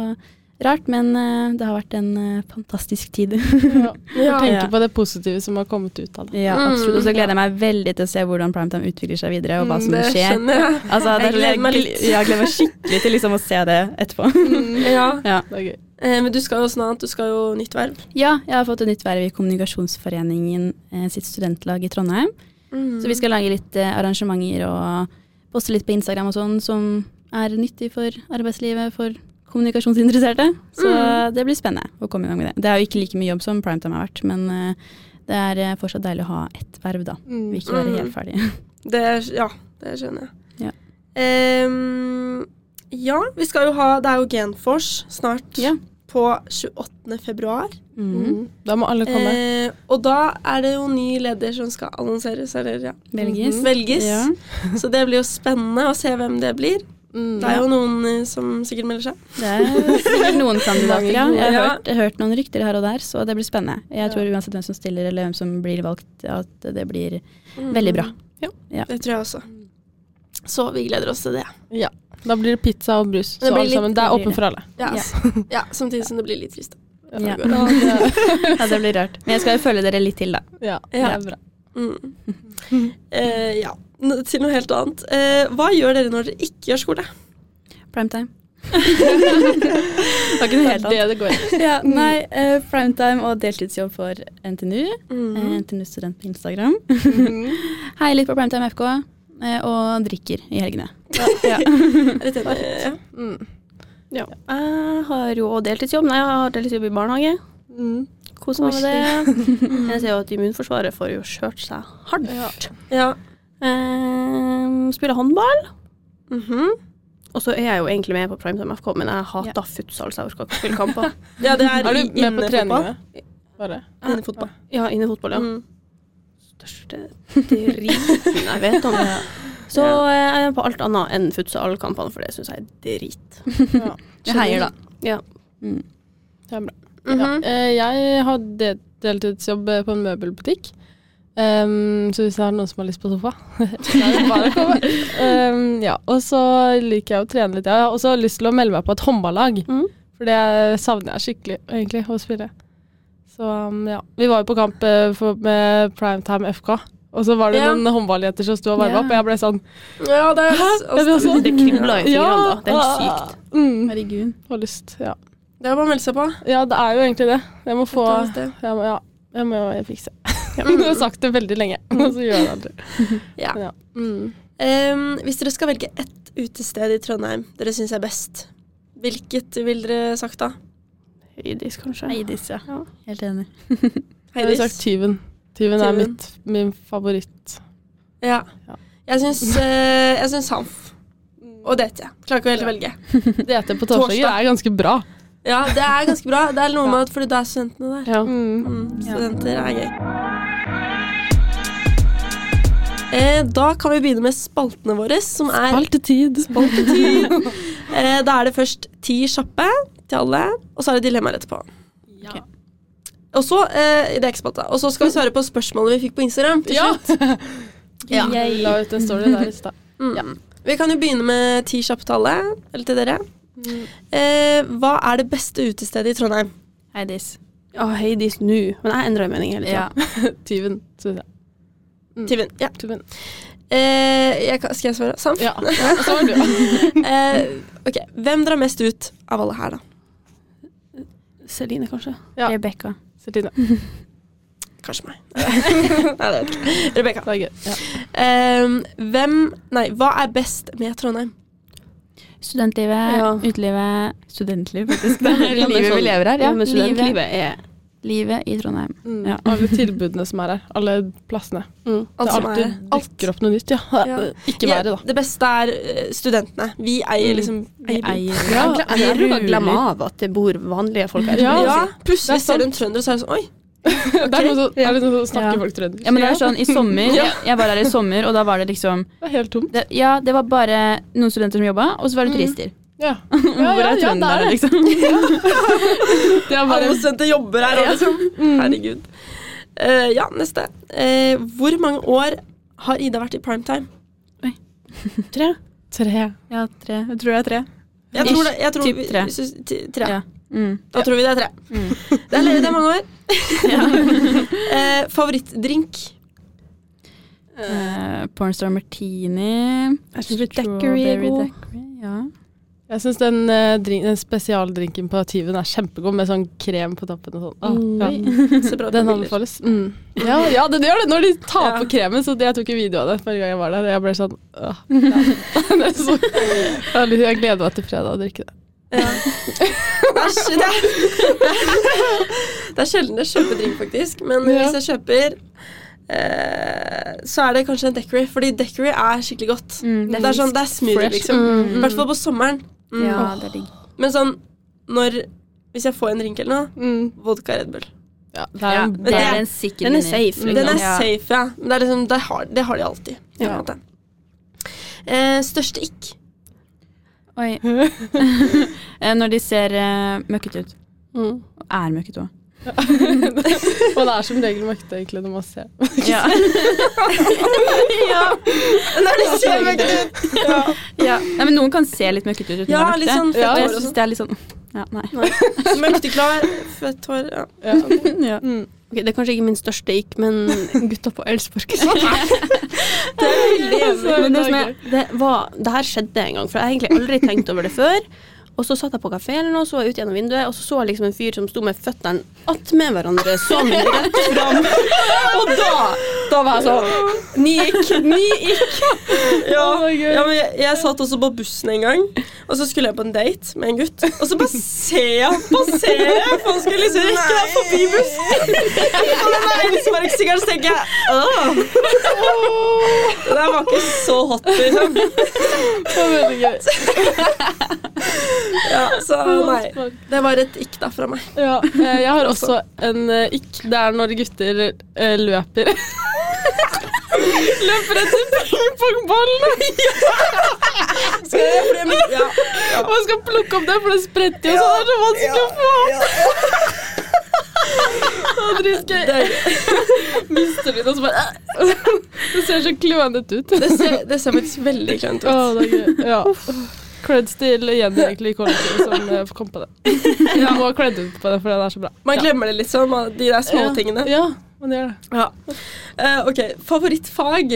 rart, men eh, det har vært en eh, fantastisk tid. Ja. Ja. Tenke på det positive som har kommet ut av det. ja, Mm, absolutt. Og så gleder jeg meg veldig til å se hvordan primetime utvikler seg videre, og hva Mm, som det skjer. skjønner jeg. Altså, det Jeg gleder meg litt. Jeg gleder meg skikkelig til liksom å se det etterpå. Ja. Ja. Det er gøy. Eh, men du skal jo snart, du skal jo nytt verv. ja, jeg har fått et nytt verv i Kommunikasjonsforeningen eh, sitt studentlag i Trondheim. Mm. Så vi skal lage litt eh, arrangementer og poste litt på Instagram og sånn som er nyttig for arbeidslivet, for kommunikasjonsinteresserte. Så Mm. det blir spennende å komme i gang med det. Det er jo ikke like mye jobb som primetime har vært, men eh, det er eh, fortsatt deilig å ha ett verv, da. Mm. Vi ikke være Mm. helt ferdige. Det, ja, det skjønner jeg. Ja. Um, ja, vi skal jo ha Det er jo Genfors snart Ja. på 28. februar. Mm. Mm. Da må alle komme. Eh, og da er det jo ny leder som skal annonseres, eller ja, Velges. velges. Ja. Så det blir jo spennende å se hvem det blir. Mm. Det er jo noen eh, som sikkert melder seg. Det er sikkert noen kandidater, ja. Jeg har, Ja. hørt, hørt noen rykter her og der, så det blir spennende. Jeg tror uansett hvem som stiller eller hvem som blir valgt, at det blir veldig bra. Ja. Det tror jeg også. Så vi gleder oss til det. Ja. Da blir det pizza og brus. Det Så blir alle sammen. Det er åpent for alle. Ja, Ja. ja Samtidig som det blir litt trist. Ja. ja, det blir rart. Men jeg skal jo følge dere litt til, da. Ja, det er bra. Mm. Uh, ja, til noe helt annet. Eh, hva gjør dere når dere ikke gjør skole? Primetime. det var ikke noe helt er annet. det det går i. Ja, nei, eh, primetime og deltidsjobb for NTNU. Eh, Mm. NTNU-student på Instagram. mm. Heier litt på Primetime FK, eh, og drikker i helgene. Ja. Litt enig, ja. Mm. Ja. Jeg har jo deltidsjobb. Nei, jeg har deltidsjobb i barnehage. Mm. Koser meg med det. Jeg ser jo at immunforsvaret får jo kjørt seg hardt. ja. Eh, spiller håndball. Mhm. Og så er jeg jo egentlig med på Primetime FK, men jeg hater futsal, så jeg orker ikke spille kamper. ja, det er, Er du med på treningene? Bare. Innefotball. Ja, innefotball, ja. Mm. Største driten jeg vet om. Så eh, jeg er på alt annet enn futsal-kampene, for det syns jeg er drit. Ja. Jeg heier, da. Ja. Mm. Det er bra. Mhm. ja. eh, Jeg har deltidsjobb eh, på en møbelbutikk. Um, så hvis det er noen som har lyst på sofa, så er det bare å komme. Um, ja, og så liker jeg å trene litt. Jeg har også lyst til å melde meg på et håndballag. Mm. For det savner jeg skikkelig, egentlig, å spille. Så um, ja. Vi var jo på kamp eh, for, med Primetime FK. Og så var det Ja. noen håndballjenter som sto og varma Ja. opp, og jeg ble sånn Ja, det er Jeg ble sånn Det kribla i fingrene da. Det er helt sykt. Mm, Herregud. har lyst, ja. Det er bare å melde seg på. ja, det er jo egentlig det. Jeg må få jeg må, Ja, jeg må fikse. Jeg har sagt det veldig lenge, og så gjør du det aldri. Ja. Ja. Mm. Um, hvis dere skal velge ett utested i Trondheim dere syns er best, hvilket vil dere sagt da? Heidis, kanskje. Heidis, ja. Ja. Helt enig. Jeg ville sagt Tyven. Tyven er mitt, min favoritt. Ja. Ja. Jeg syns uh, Jeg syns Samf. Og DT. Klarer ikke å helt velge. DT på torsdager Torsdag. er ganske bra. Ja, det er ganske bra. Det er noe med at fordi det er studentene der. Ja. Mm. Mm, studenter er gøy. Eh, da kan vi begynne med spaltene våre, som er Spaltetid. spaltetid. eh, da er det først ti kjappe til alle, og så er det dilemmaer etterpå. Ok. Og så eh, det er ikke spalta. Og så skal vi svare på spørsmålene vi fikk på Instagram. til Ja! slutt. Ja. Jeg la ut en story der i stad. Mm. Ja. Vi kan jo begynne med ti kjappe til alle, eller til dere. Mm. Eh, hva er det beste utestedet i Trondheim? Heidis. Ja, Heidis nå. Men jeg endrer mening hele tida. Ja. Tyven, syns jeg. Mm. Tyven. Ja. Tyven. Eh, jeg, skal jeg svare? Sam? Ja. Og så var du. Eh, ok, Hvem drar mest ut av alle her, da? Celine, kanskje. Ja. Rebekka. Celine. kanskje meg. Nei, det vet jeg ikke. Rebekka. Er. Ja. Eh, hvem Nei, hva er best med Trondheim? Studentlivet, Ja. utelivet Studentliv, faktisk. Det er livet vi lever her. Ja, Ja. men studentlivet er livet i Trondheim. Mm. Ja. Alle tilbudene som er her. Alle plassene. mm. Alt det som alltid er alt. dukker opp noe nytt, ja. Ja. Ikke været, da. Det beste er eh, studentene. Vi eier Mm. liksom Vi eier eier Ja, vi jeg å glemme av at det bor vanlige folk her. Ja. Ja, plutselig er ser du en trønder, og så er det sånn Oi. Det er noe så, det er liksom sånn snakker Ja. folk trønder. Ja, men det er sånn, I sommer, Ja. jeg, jeg var her i sommer, og da var det liksom Det var helt tomt. det, Ja, det var bare noen studenter som jobba, og så var det Mm. turister. Ja. Hvor er trønderne, liksom? Det er Alle bare studenter jobber her, liksom. Herregud. Uh, ja, neste. Uh, hvor mange år har Ida vært i primetime? Oi. Tre. tre. Ja, tre. Jeg tror det er tre. Jeg Ish. tror det. Jeg tror Typ vi- tre. synes- ti- tre. Ja. Mm. Da tror vi det er tre. Mm. Det er ledig, det er mange år. uh, favorittdrink? Uh, Pornstar Martini. Er Strawberry daiquiri, Ja. Jeg syns den, eh, den spesialdrinken på Tyven er kjempegod, med sånn krem på toppen og sånn. Ah, Mm. ja. Så bra Den anbefales. Mm. Ja, ja, den gjør det når de tar Ja. på kremen. Så jeg tok en video av det forrige gang jeg var der, og jeg ble sånn åh, ja. så, jeg, gleder meg til fredag å drikke det. Ja. Det, er, sj- det, det er sjelden jeg kjøper drink, faktisk. Men Ja. hvis jeg kjøper, eh, så er det kanskje en daiquiri. Fordi daiquiri er skikkelig godt. Mm, Det er sånn, det er smoothie, Fresh. liksom. Mm. I hvert fall på sommeren. Mm. oh. det er digg. Men sånn når Hvis jeg får en drink eller noe, Mm. vodka Red Bull. Ja, det er Ja, en det det- er en sikker Den er safe, liksom. Den er Ja. safe, ja. Men det, er liksom, det, har, det har de alltid. Ja. Eh, største ikk? Oi. Eh, Når de ser uh, møkkete ut. Mm. Er møkkete òg. Og det er som regel møkkete egentlig når man ser Ja. ja. Når de ser møkkete ut. Ja. Nei, men noen kan se litt møkkete ut uten ja, å møkkete. sånn Ja, Og jeg syns sånn. det er litt sånn Ja, nei. Møkkete klar, fett hår. Ja. Ja. Ja. Mm. Okay, det er kanskje ikke min største ikk, men gutta på Elsborg. Det er det, det, det her skjedde en gang, for jeg har egentlig aldri tenkt over det før. Og så satt jeg på kafé eller noe, så var jeg ut gjennom vinduet, og så så jeg liksom en fyr som sto med føttene attmed hverandre, sånn rett fram. Og da, da var jeg sånn Ny ikk, ny ikk. Ja, gøy. ja, men jeg, jeg satt også på bussen en gang, og så skulle jeg på en date med en gutt. Og så bare ser jeg passerer, for han skulle liksom rekke deg forbi bussen. Og den der elsparkesykkelen, så tenker jeg Åh. Det der var ikke så hot, liksom. Det var veldig gøy. Ja, så nei. Det var et ikk da fra meg. Ja, eh, jeg har også en eh, ikk. Det er når gutter eh, løper. løper etter pingpongballene! Skal jeg, ja, ja. Man skal plukke opp det, for det spretter jo, sånn. det er så vanskelig å få. Er- Mister litt, og så bare Det ser så klønete ut. det, ser, det ser faktisk veldig Å, ut. det er gøy. Ja. Creds til Jenny egentlig i kollektivet som eh, kom på det. Du må ha cred på det, for den er så bra. Man glemmer det litt sånn, de der småtingene. Ja, man gjør det. Ja. Uh, ok, favorittfag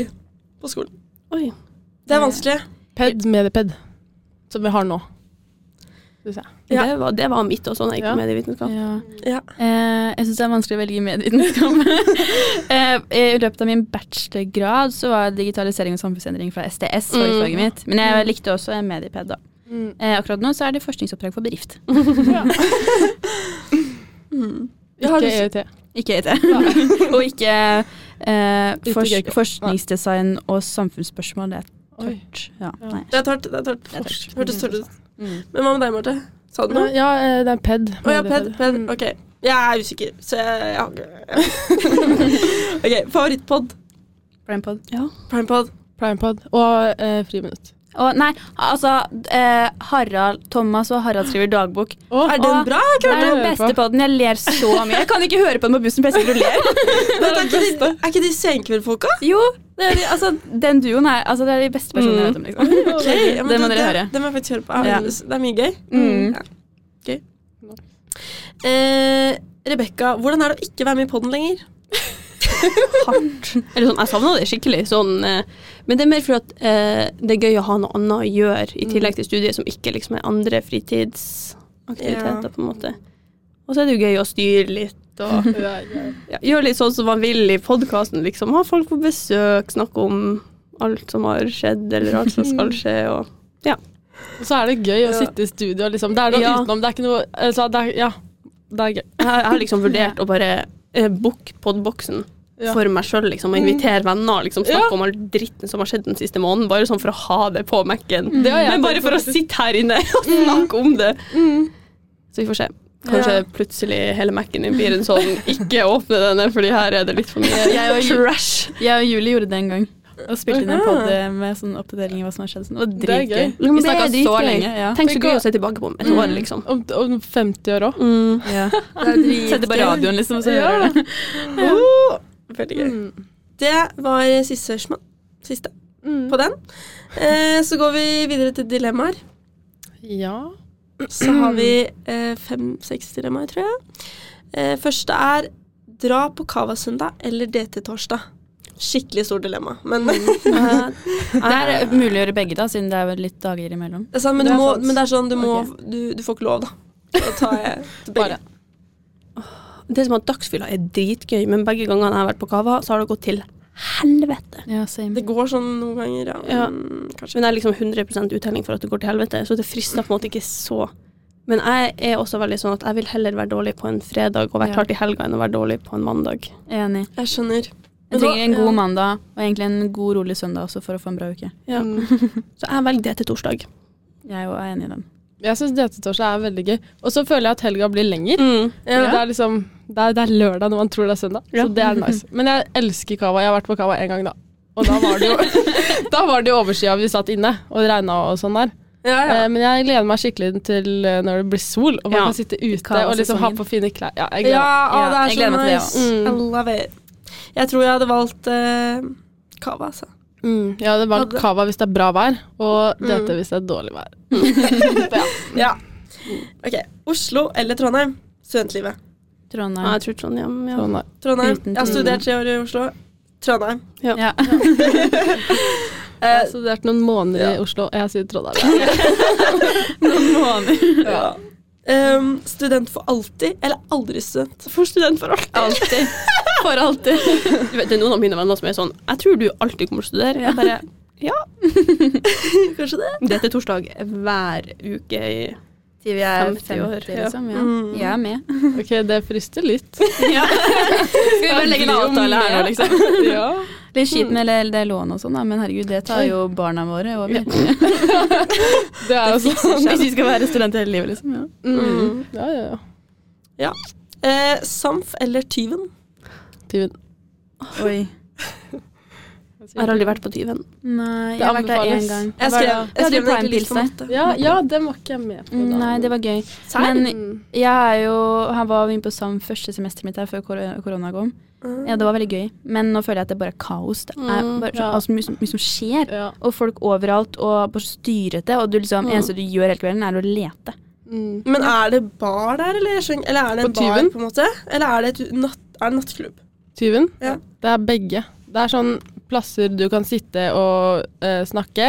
på skolen. Oi. Det er vanskelig. Ped, medieped, som vi har nå. Synes jeg. Ja. Det, var, det var mitt også da jeg gikk Ja. på medievitenskap. Ja. Ja. Eh, jeg syns det er vanskelig å velge medievitenskap. eh, I løpet av min bachelorgrad så var digitalisering og samfunnsendring fra STS Mm. mitt. Men jeg likte også medieped, da. Mm. Eh, akkurat nå så er det forskningsoppdrag for bedrift. Mm. Ikke EUT. Ikke EUT. og ikke eh, fors forskningsdesign og samfunnsspørsmål. Det er tørt. Ja, Ja. nei. Det er tørt. det er tørt. Det er tørt. Hørtes tørt ut. Mm. Men hva med deg, Marte? Sa du noe? Ja, eh, det er ped. Å ja, ped. ped. Ok. Jeg er usikker, så jeg, jeg har ikke Ok, favorittpod? Primepod. Primepod? Primepod og eh, friminutt. Og nei, altså eh, Harald, Thomas og Harald skriver dagbok. Oh, Er den bra? Det er den beste podden. Jeg ler så mye. Jeg kan ikke høre på den på bussen, for jeg sitter og ler. Men er, ikke de, er ikke de senkveldfolka? Jo, det er, de- altså, den duoen er altså, det er de beste personene jeg vet om. Liksom. Okay, ja, Det må dere høre. Det må jeg faktisk høre på. Ja. Det er mye gøy. Mm. Ja. Gøy. Eh, Rebekka, hvordan er det å ikke være med i poden lenger? Hardt. Eller sånn, jeg savna det skikkelig. Sånn, eh, men det er mer for at eh, det er gøy å ha noe annet å gjøre i tillegg til studiet som ikke liksom er andre fritidsaktiviteter, Ja. på en måte. Og så er det jo gøy å styre litt og Ja, ja. ja, gjøre litt sånn som man vil i podkasten, liksom. Ha folk på besøk, snakke om alt som har skjedd, eller alt som skal skje, og Og så er det gøy å sitte i studio, liksom. Det er noe Ja. utenom. Det er ikke noe altså, det er, Ja, det er gøy. Jeg, har liksom vurdert å bare eh, booke podboksen Ja. for meg sjøl, liksom, og invitere venner. Liksom, snakke Ja. om all dritten som har skjedd den siste måneden, bare sånn for å ha det på Mac-en. Mm. Men bare for å sitte her inne og snakke om det. Så vi får se. Kanskje Ja. plutselig hele Mac-en din blir en sånn ikke åpne denne, fordi her er det litt for mye Jeg og trash. Jeg og Julie gjorde det en gang. Og spilte inn en pod med sånn oppdatering i hva som har skjedd. Det var Det er gøy. dritgøy. Vi snakka så lenge. Ja. Tenk så gøy å- se tilbake på om et år, liksom. Om, om 50 år òg. Mm. Ja. Sette på radioen, liksom, og så Ja. hører det. Oh, veldig gøy. Mm. Det var siste spørsmål. Siste Mm. på den. Eh, så går vi videre til dilemmaer. Ja. Så har vi eh, fem-seks dilemmaer, tror jeg. Eh, første er dra på Cava-søndag eller DT-torsdag. Skikkelig stort dilemma. Men, Eh, Det er mulig å gjøre begge, da, siden det er litt dager imellom. det er sant, men, Det du er må, sant. men det er sånn, du, må, Ok. du, du får ikke lov, da. Da tar jeg til begge. Bare. det som at dagsfylla er dritgøy, men begge gangene jeg har vært på Cava, så har det gått til helvete. Ja, same. Det går sånn noen ganger, ja. Ja. Kanskje. Men det er liksom 100% uttelling for at det går til helvete, så det frister på en måte ikke så. Men jeg er også veldig sånn at jeg vil heller være dårlig på en fredag og være Ja. klar til helga enn å være dårlig på en mandag. Enig. Jeg skjønner. Jeg trenger en god mandag, og egentlig en god, rolig søndag også for å få en bra uke. Ja. Så jeg velger det til torsdag. Jeg er enig i den. Jeg syns DT-torsdag er veldig gøy. Og så føler jeg at helga blir lenger. Mm. Ja. Det er liksom det er, det er lørdag når man tror det er søndag. Ja. Så det er nice. Men jeg elsker Cava. Jeg har vært på Cava en gang, da. Og da var det jo, da var det jo overskya. Vi satt inne og regna og sånn der. Ja, ja. Eh, Men jeg gleder meg skikkelig til eh, når det blir sol, og man Ja. kan sitte ute og liksom ha på fine klær. Ja, jeg gleder Ja, å, det er så gleder til det nice. I love it. Jeg tror jeg hadde valgt uh, Cava, altså. Mm, ja, det var Cava hvis det er bra vær, og Mm. DT hvis det er dårlig vær. Ja. Ok. Oslo eller Trondheim? Studentlivet. Trondheim. Ja, jeg tror Trondheim, ja. Trondheim. Trondheim. Jeg har studert tre år i Oslo. Trondheim. Ja. Ja. Jeg Eh, har studert noen måneder i Oslo, og jeg sier Trondheim. Noen måneder. ja. Um, student for alltid, eller aldri student? For student for alltid. Alltid. For alltid. Du vet, det er noen av mine venner som er sånn Jeg tror du alltid kommer til å studere. Jeg bare Kanskje det? Dette er torsdag hver uke i Til vi er 50 50, år, liksom. Ja. Mm. Jeg er med. Ok, det frister litt. Ja. Skal vi bare legge en avtale her nå, liksom? ja. Litt kjipt med det, det lånet og sånn, men herregud, det tar jo barna våre over. Det er jo sånn. Hvis vi skal være studenter hele livet, liksom. Ja. Mm. Ja, ja, ja. Eh, Samf eller Tyven? Tyven. Oi. Jeg har aldri vært på Tyven. Nei, jeg har vært der én gang. Jeg Var skrev, det- jeg for Pilsen. matte. Ja, ja, den var ikke jeg med på. Mm, da. Nei, det var gøy. Men Mm. jeg er jo Han var inne på SAM første semesteret mitt her før korona kom. Mm. Ja, det var veldig gøy. Men nå føler jeg at det bare er kaos. Det er Mm, bare så, ja. altså, mye, som- mye som skjer. Ja. Og folk overalt, og bare styrete. Og du liksom, Mm. eneste du gjør hele kvelden, er å lete. Mm. Men er det bar der, eller, eller er det en På bar, Tyven? på en måte? Eller er det, et natt, er det nattklubb? Tyven? Ja. Det er begge. Det er sånn plasser du kan sitte og eh, snakke.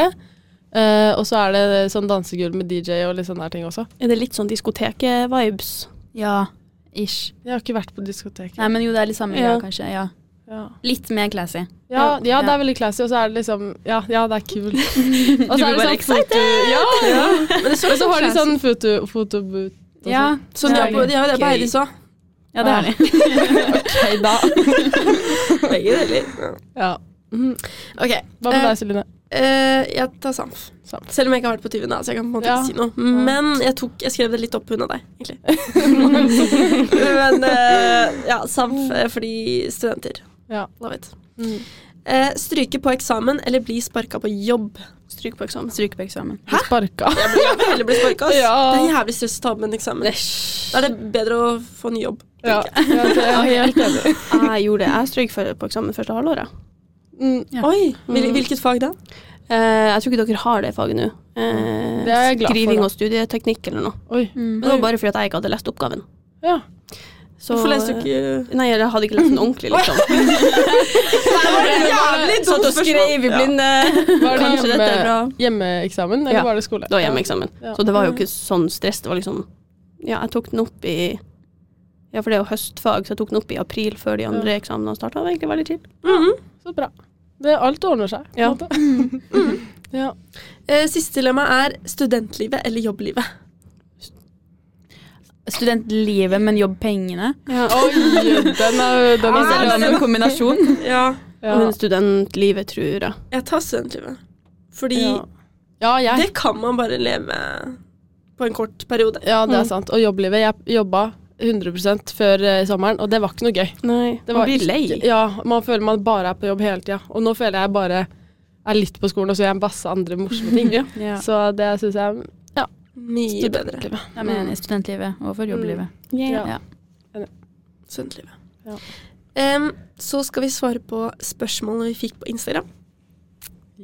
eh, og så er det sånn dansegulv med DJ og litt sånne ting også. Er det litt sånn diskotek-vibes? Ja. Ish. Jeg har ikke vært på diskotek. Nei, men jo, det er litt samme Ja. greia, kanskje. Ja. Ja. Litt mer classy. Ja, ja, det er veldig classy, og så er det liksom Ja, ja det er kult. Og så er det sånn foto... Ja, Men det så Og så har de sånn fotoboot. Ja, Sånn de det har er på, de det på gøy. Eiris òg. Ja, det er de. Ok, da. Begge deler. Ja. Mhm. Ok. Hva med Eh, deg, Celine? Uh, jeg tar Samf. Samf. Selv om jeg ikke har vært på Tyven, da, så jeg kan på en måte Ja. ikke si noe. Men jeg, tok, jeg skrev det litt opp unna deg, egentlig. Men uh, ja, Samf eh, fordi studenter. Ja. Love it. Mm. Eh, stryke på eksamen eller bli sparka på jobb? Stryk på eksamen. Stryke på eksamen. Du sparka. Jeg vil jeg heller bli sparka. Ja. Det er jævlig stress å ta med en eksamen. Da er det bedre å få ny jobb. Ja, ja, det er jeg helt enig. Jeg gjorde det. Jeg stryk for- på eksamen første halvåret. Mm. Ja. Oi, hvil, Mm. hvilket fag da? Uh, jeg tror ikke dere har det faget nå. Uh, Det for, skriving da. og studieteknikk eller noe. Oi. Mm. Men det var bare fordi jeg ikke hadde lest oppgaven. Ja. Så, Hvorfor leste du ikke Nei, jeg hadde ikke lest den ordentlig, liksom. Jævlig dumt Satt og skrev i blinde. Var det hjemme, hjemmeeksamen, eller Ja. var det skole? Det var hjemmeeksamen. Ja. Så det var jo ikke sånn stress. Det var liksom Ja, jeg tok den opp i Ja, for det er jo høstfag, så jeg tok den opp i april før de andre eksamenene starta. Det var egentlig veldig chill. Mhm. Så bra. Det, alt ordner seg. Ja. måte. ja. Eh, Siste dilemma er studentlivet eller jobblivet. Studentlivet, men jobbpengene. Ja. Oi, den er, den Hvis den er en kombinasjon. Ja, ja. Men studentlivet, tror jeg. jeg tar studentlivet. Fordi ja. ja, jeg. det kan man bare leve på en kort periode. Ja, det Mm. er sant. Og jobblivet. Jeg jobba 100 før eh, sommeren, og det var ikke noe gøy. Nei, Det man var blir ikke- lei. Ja, man føler man bare er på jobb hele tida. Og nå føler jeg bare er litt på skolen, og så gjør jeg masse andre morsomme ting. Ja. Ja. Så det syns jeg Mye bedre. studentlivet. Jeg mener enig. Studentlivet overfor jobblivet. Yeah. Ja. Studentlivet. Ja. Um, så skal vi svare på spørsmålene vi fikk på Instagram.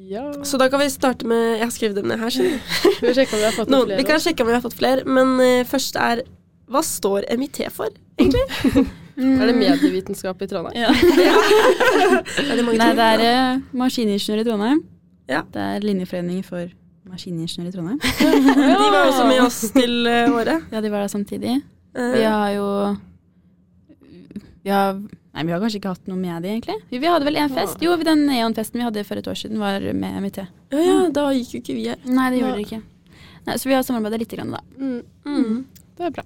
Ja. Så da kan vi starte med Jeg har skrevet dem ned her. skjønner du. Vi vi har fått Noen, noen vi kan sjekke om vi har fått flere, men uh, først er Hva står MIT for? egentlig? Er det medievitenskap i Trondheim? Ja. Er det mange Nei, det er eh, maskiningeniør i Trondheim. Ja. Det er linjeforening for maskiningeniør i Trondheim. De var også med oss til eh, året. Ja, de var der samtidig. Eh, Vi har jo Vi har Nei, vi har kanskje ikke hatt noe med det, egentlig. Vi, vi hadde vel en fest. Jo, den neonfesten vi hadde for et år siden, var med MIT. ja, ja, da gikk jo ikke vi her. Nei, det gjorde dere ikke. Nei, så vi har samarbeidet lite grann, da. Mm, Mm. det er bra.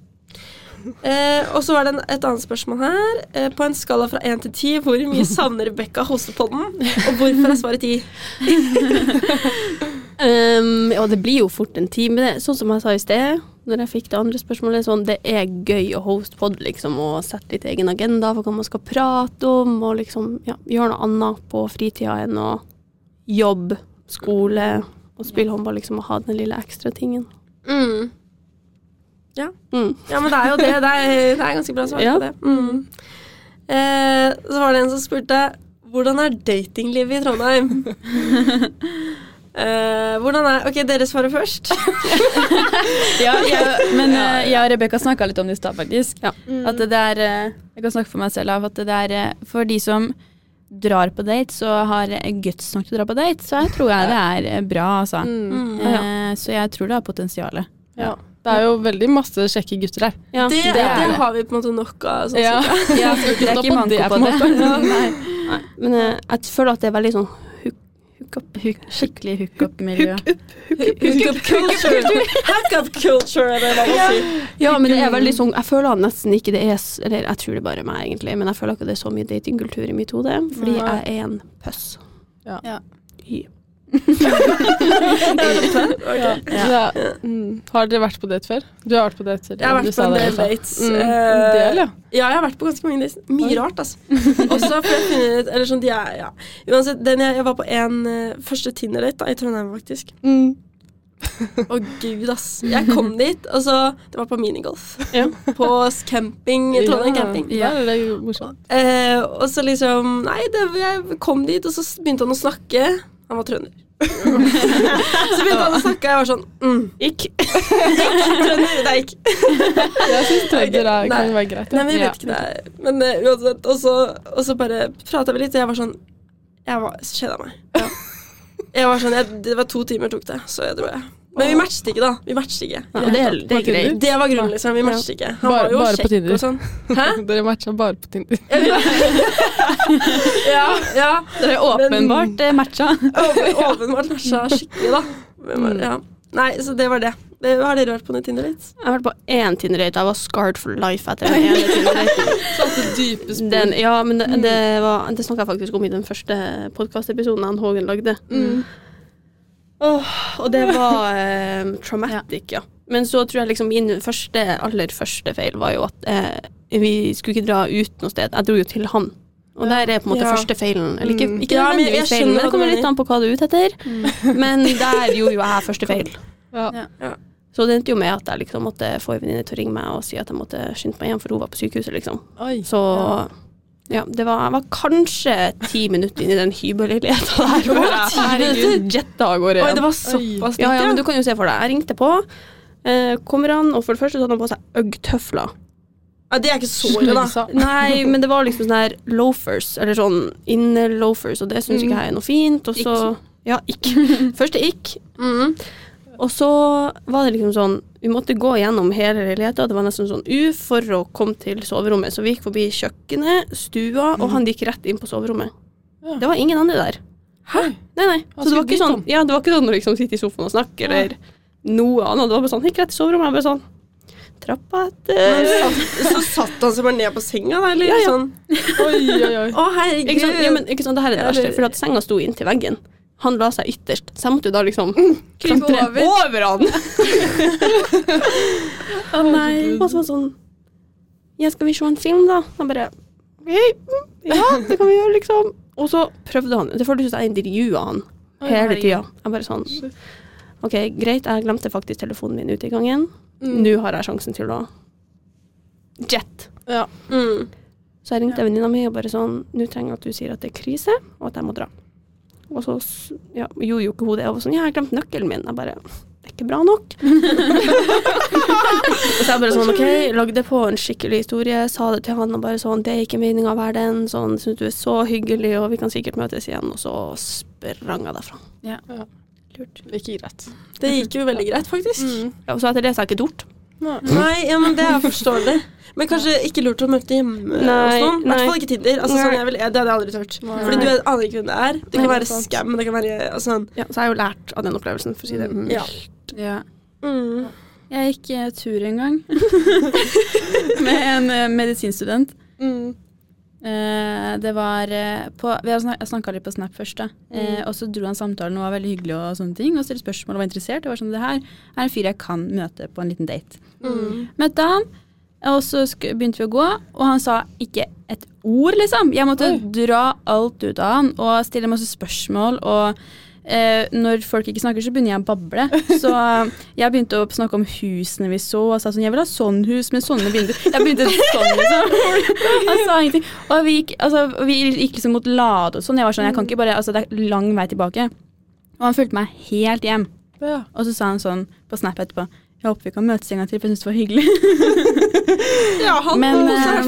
Eh, og så var det en, et annet spørsmål her. Eh, på en skala fra én til ti, hvor mye savner Rebekka hostepodden? Og hvorfor er svaret ti? Um, ja, det blir jo fort en time. Det, sånn som jeg sa i sted, når jeg fikk det andre spørsmålet, sånn, det er gøy å hoste pod, liksom, og sette litt egen agenda for hva man skal prate om, og liksom ja, gjøre noe annet på fritida enn å jobbe, skole og spille håndball, liksom, og ha den lille ekstra tingen. Mm. Mm. Ja, men det er jo det. Det er, det er ganske bra svar Ja. på det. Mm. Eh, så var det en som spurte hvordan er datinglivet i Trondheim? eh, hvordan er Ok, dere svarer først. Ja, jeg, men eh, jeg og Rebekka snakka litt om det i stad, faktisk. Ja. At det er eh, Jeg kan snakke for meg selv at det er eh, for de som drar på date, så har guts nok til å dra på date, så jeg tror jeg det er bra, altså. Mm. Eh, så jeg tror det har potensial. Ja. Det er jo veldig masse kjekke gutter der. Ja. Det, det, er det. har vi på en måte nok av. Sånn Ja. Ja, det er ikke på det, på det. Nei. Nei, men eh, jeg føler at det er veldig sånn hook, hookup Hook- Skikkelig hookup-miljø. Hookup culture. Hookup culture, er det hva man sier. Ja, men det er veldig sånn Jeg føler nesten ikke det er Eller jeg tror det bare er meg, egentlig, men jeg føler ikke det er så mye datingkultur i mitt hode. Fordi jeg er en pøss. Ja. Ja. Y. Ja. Ja. Mm. Har dere vært på date før? Du har vært på date? Jeg har vært på en del dates. Mm. Eh, En del, ja. Ja, jeg har vært på ganske mange dates. Mye Oi. rart, altså. Også for jeg finner ut Eller sånn, de er Ja. Uansett, den jeg, jeg var på en eh, første Tinder-date i Trondheim, faktisk. Mm. Å gud, ass. Jeg kom dit, og så Det var på minigolf. Ja. På camping. Trondheim camping. Ja, det er jo morsomt. Eh, og så liksom Nei, det, jeg kom dit, og så begynte han å snakke. Han var trønder. så begynte han å snakke, og jeg var sånn mm. Ikk. trønder, det er ikk. Jeg syns trønder er- Nei. kan være greit. Nei, men jeg vet ikke det. Men eh, uansett. Og så, og så bare prata vi litt, og jeg var sånn Jeg var kjeda meg. Ja. Jeg var sånn, jeg, Det var to timer tok det, så jeg dro, jeg. Men vi matchet ikke, da. Vi matchet ikke. Ja, det, er, det er greit. Det var grunnen, liksom. Vi matchet ikke. Han Bare- var jo bare på Tinder. og sånn. Hæ? Dere matcha bare på Tinder. ja, ja. Dere er åpenbart Men, matcha. Åpenbart matcha skikkelig, da. Men bare, ja. Nei, så det var det. det. Har dere vært på noen Tinder-dates? Jeg har vært på én Tinder-date. Jeg var scarred for life etter den ene Tinder-daten. Den, ja, men det, det, var- det snakka jeg faktisk om i den første podkastepisoden han Hågen lagde. Mm. Åh, og det var eh, traumatic, ja. Men så tror jeg liksom min første, aller første feil var jo at eh, vi skulle ikke dra ut noe sted. Jeg dro jo til han. Og der er på en måte Ja. første feilen. Eller ikke, Mm. ikke Ja, men jeg feilen, hva det kommer litt an på hva du er ute etter. Men der gjorde jo jeg første feil. Ja. Så det endte jo med at jeg liksom måtte få en venninne til å ringe meg og si at jeg måtte skynde meg hjem, for hun var på sykehuset, liksom. Oi. Så ja, det var, var kanskje ti minutter inn i den hybelleiligheta der. hvor jeg, Herregud, jetta av gårde. Oi, det var såpass Ja, ja, men du kan jo se for deg. Jeg ringte på. Eh, kommer han, og for det første så hadde han på seg Ugg-tøfler. Ja, det er ikke så ille, da. Nei, men det var liksom sånn her loafers, eller sånn inne-loafers, og det syns ikke jeg er noe fint. Og så Ja, ikk. Første ikk. Mm. Og så var det liksom sånn Vi måtte gå gjennom hele leiligheta, det var nesten sånn U for å komme til soverommet. Så vi gikk forbi kjøkkenet, stua, og han gikk rett inn på soverommet. Ja. Det var ingen andre der. Hæ? Nei, nei. Så det var ikke sånn, ja, det var ikke sånn å liksom sitter i sofaen og snakker, eller noe annet. Det var bare sånn, gikk rett i soverommet, jeg bare sånn Trappa etter satt, så satt han seg bare ned på senga, da? Eller Ja, ja. sånn Oi, oi, oi. Å, herregud. Ikke sant? Ja, men, ikke sant? Det her er det verste, for at senga sto inntil veggen. Han la seg ytterst, så jeg måtte jo da liksom Krype klatre over. over han. Å nei. Og så var sånn Ja, skal vi se en film, da? Han bare «Ok, mm, Ja, det kan vi gjøre, liksom. Og så prøvde han Det føltes som jeg intervjua han hele tida. Jeg bare sånn OK, greit, jeg glemte faktisk telefonen min ute i gangen. Mm. Nå har jeg sjansen til å jet. Ja. Mm. Så jeg ringte venninna mi og bare sånn Nå trenger jeg at du sier at det er krise, og at jeg må dra. Og så ja, gjorde jo ikke hun det. Og var sånn Ja, jeg glemt nøkkelen min. Jeg bare Det er ikke bra nok. så jeg bare sånn OK, lagde på en skikkelig historie, sa det til han og bare sånn Det er ikke meninga å være den. Sånn, syns du er så hyggelig, og vi kan sikkert møtes igjen. Og så sprang jeg derfra. Ja. Ja. Lurt. Ikke greit. Det gikk jo veldig greit, faktisk. Mm. Ja, og så etter det så har jeg ikke tort. Nei. Ja, men det er forståelig. Men kanskje ikke lurt å møte hjemme Nei, og sånn. I hvert fall ikke Tinder. Altså, sånn, jeg vil, det hadde jeg aldri turt. Nei. Fordi du vet, aner ikke hvem det er. Det kan være skam. det kan være altså, Ja, så jeg har jo lært av den opplevelsen, for å si det mildt. Ja. Ja. mm. Jeg gikk eh, tur en gang med en eh, medisinstudent. Mm. Eh, det var eh, på Vi snakka litt på Snap først, da. Eh, Mm. og så dro han samtalen og var veldig hyggelig og sånne ting. Og stilte spørsmål og var interessert. Det var sånn, det her er en fyr jeg kan møte på en liten date. Mm. Møtte han, og så begynte vi å gå, og han sa ikke et ord, liksom. Jeg måtte Oi. dra alt ut av han og stille masse spørsmål. og eh, når folk ikke snakker, så begynner jeg å bable. Så eh, jeg begynte å snakke om husene vi så, og sa sånn Jeg vil ha sånn hus med sånne vinduer. Jeg begynte sånn, liksom. Han sa ingenting. Og vi gikk, altså, vi gikk liksom mot Lade og sånn. Jeg var sånn, jeg kan ikke bare, altså Det er lang vei tilbake. Og han fulgte meg helt hjem. Ja. Og så sa han sånn på Snap etterpå Jeg håper vi kan møtes en gang til, for jeg syns det var hyggelig. Ja, han Men eh,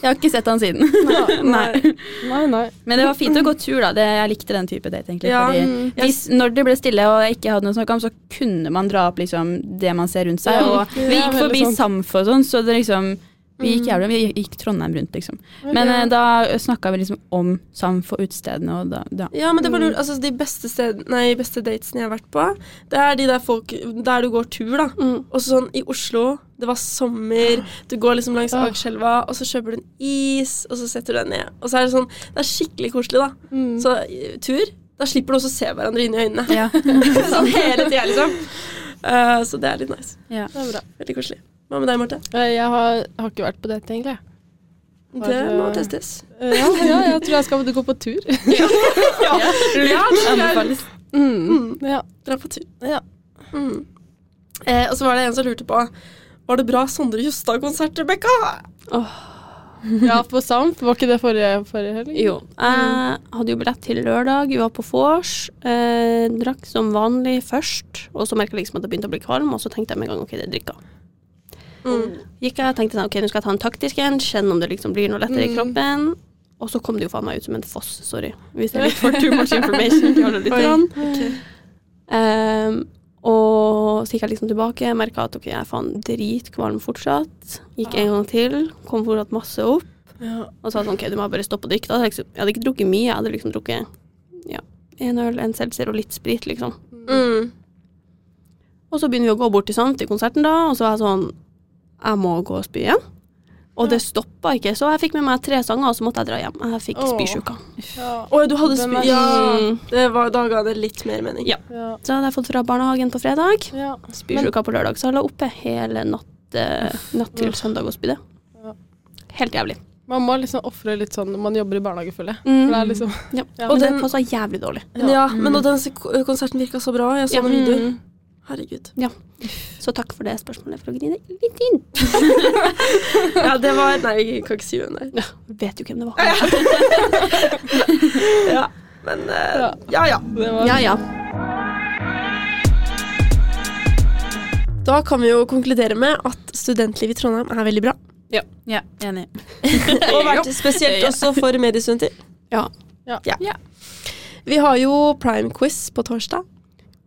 jeg har ikke sett han siden. Nei. Nei, nei. Men det var fint å gå tur, da. Det, jeg likte den type date, egentlig. Ja, fordi mm. hvis, når det ble stille og jeg ikke hadde noe å snakke om, så kunne man dra opp liksom, det man ser rundt seg. Og vi gikk forbi. Samf og sånn, så det liksom Vi gikk Mm. jævlig, vi gikk Trondheim rundt, liksom. Men eh, da snakka vi liksom om SAM for utestedene, og da, da. Ja, men det var lurt. Altså, de beste, sted, nei, beste datesene jeg har vært på, det er de der folk der du går tur, da. Mm. Og så sånn i Oslo, det var sommer, du går liksom langs Ah. Akerselva, og så kjøper du en is, og så setter du deg ned. Og så er det sånn Det er skikkelig koselig, da. Mm. Så tur, da slipper du også å se hverandre inn i øynene. Ja. sånn hele tida, liksom. Uh, så det er litt nice. ja. Det er bra. Veldig koselig. Hva med deg, Marte? Jeg har, har ikke vært på dette, egentlig. Har, Det må eh, testes. Ja, ja, jeg tror jeg skal gå på tur. Ja, ja jeg. Anbefales. Mm. Ja. Dra på tur. Ja. Mm. Eh, og så var det en som lurte på Var det bra Sondre Justad-konsert, Rebekka? ja, på Samp. Var ikke det forrige, forrige helg? Jo. Jeg hadde jo billett til lørdag. Vi var på vors. Eh, drakk som vanlig først, og så merka jeg liksom at det begynte å bli kvalm, og så tenkte jeg med en gang OK, det er drikka. Mm. Gikk jeg og tenkte sånn, ok, nå skal jeg ta en taktisk en, kjenne om det liksom blir noe lettere i Mm. kroppen. Og så kom det jo faen meg ut som en foss, sorry. Hvis det er litt for too much information til alle lytterne. Ok. Ehm, og så gikk jeg liksom tilbake, merka at ok, jeg er faen dritkvalm fortsatt. Gikk en gang til, kom fortsatt masse opp. Ja. Og sa sånn, ok, du må bare stoppe å drikke. Da jeg, liksom, hadde ikke drukket mye, jeg hadde liksom drukket ja, en øl, en seltzer og litt sprit, liksom. Mm. Og så begynner vi å gå bort til sånn, til konserten da, og så var jeg sånn, jeg må gå og spy igjen. Og det stoppa ikke, så jeg fikk med meg tre sanger, og så måtte jeg dra hjem. Jeg fikk spysjuka. Ja. Å, du hadde spy... Ja, Mm. det var, da ga det litt mer mening. Ja. Ja. Så hadde jeg fått fra barnehagen på fredag, ja. spysjuka på lørdag, så jeg la oppe hele natt, eh, natt til søndag og spydde. Ja. Helt jævlig. Man må liksom ofre litt sånn når man jobber i barnehage, føler jeg. Mm. For det er liksom Ja. Ja. Og den- passa jævlig dårlig. Ja, men og den konserten virka så bra. Jeg så Ja. noen videoer. Herregud. Så takk for det spørsmålet for å grine litt inn. Ja, det var Nei, jeg kan ikke si hvem det er. Vet jo hvem det var. Ja, men uh, Ja. ja ja. var, Ja, ja. Da kan vi jo konkludere med at studentlivet i Trondheim er veldig bra. Ja, enig. Og vært spesielt også for mediestudenter. Ja. Ja. Vi har jo prime quiz på torsdag.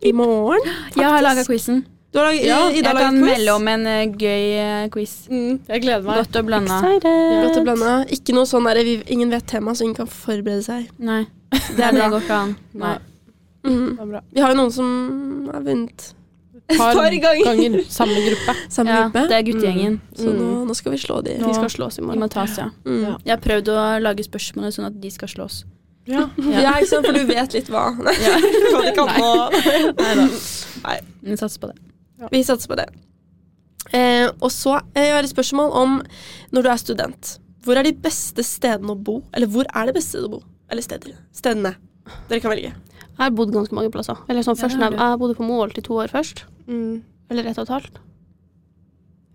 I morgen. Jeg har laga quizen. Du har laget, Ja, Ida Jeg kan quiz. melde om en uh, gøy uh, quiz. Mm, jeg gleder meg. Godt og blanda. Excited. Godt å blande. Ikke noe sånn der, vi- ingen vet tema, så ingen kan forberede seg. Nei, Det er det går ikke an. Nei. Mhm. Det er bra. Vi har jo noen som har vunnet Par par ganger. ganger samme gruppe. samme Ja, gruppe. det er guttegjengen. Så nå, nå skal vi slå de. Nå- De skal slås i De må tas, ja. Mm. Ja. Jeg har prøvd å lage spørsmålene sånn at de skal slås. Ja. Ja. ikke sant, for du vet litt hva. Nei, hva de kan nå. Nei. Vi satser på det. Vi satser på det. Eh, og så eh, jeg har jeg et spørsmål om når du er student. Hvor er de beste stedene å bo? Eller hvor er det beste å bo? Eller steder. Stedene. Dere kan velge. Jeg har bodd ganske mange plasser. Eller sånn, først, ja, jeg bodde på Moholt i to år først. Mm. Eller ett og et halvt.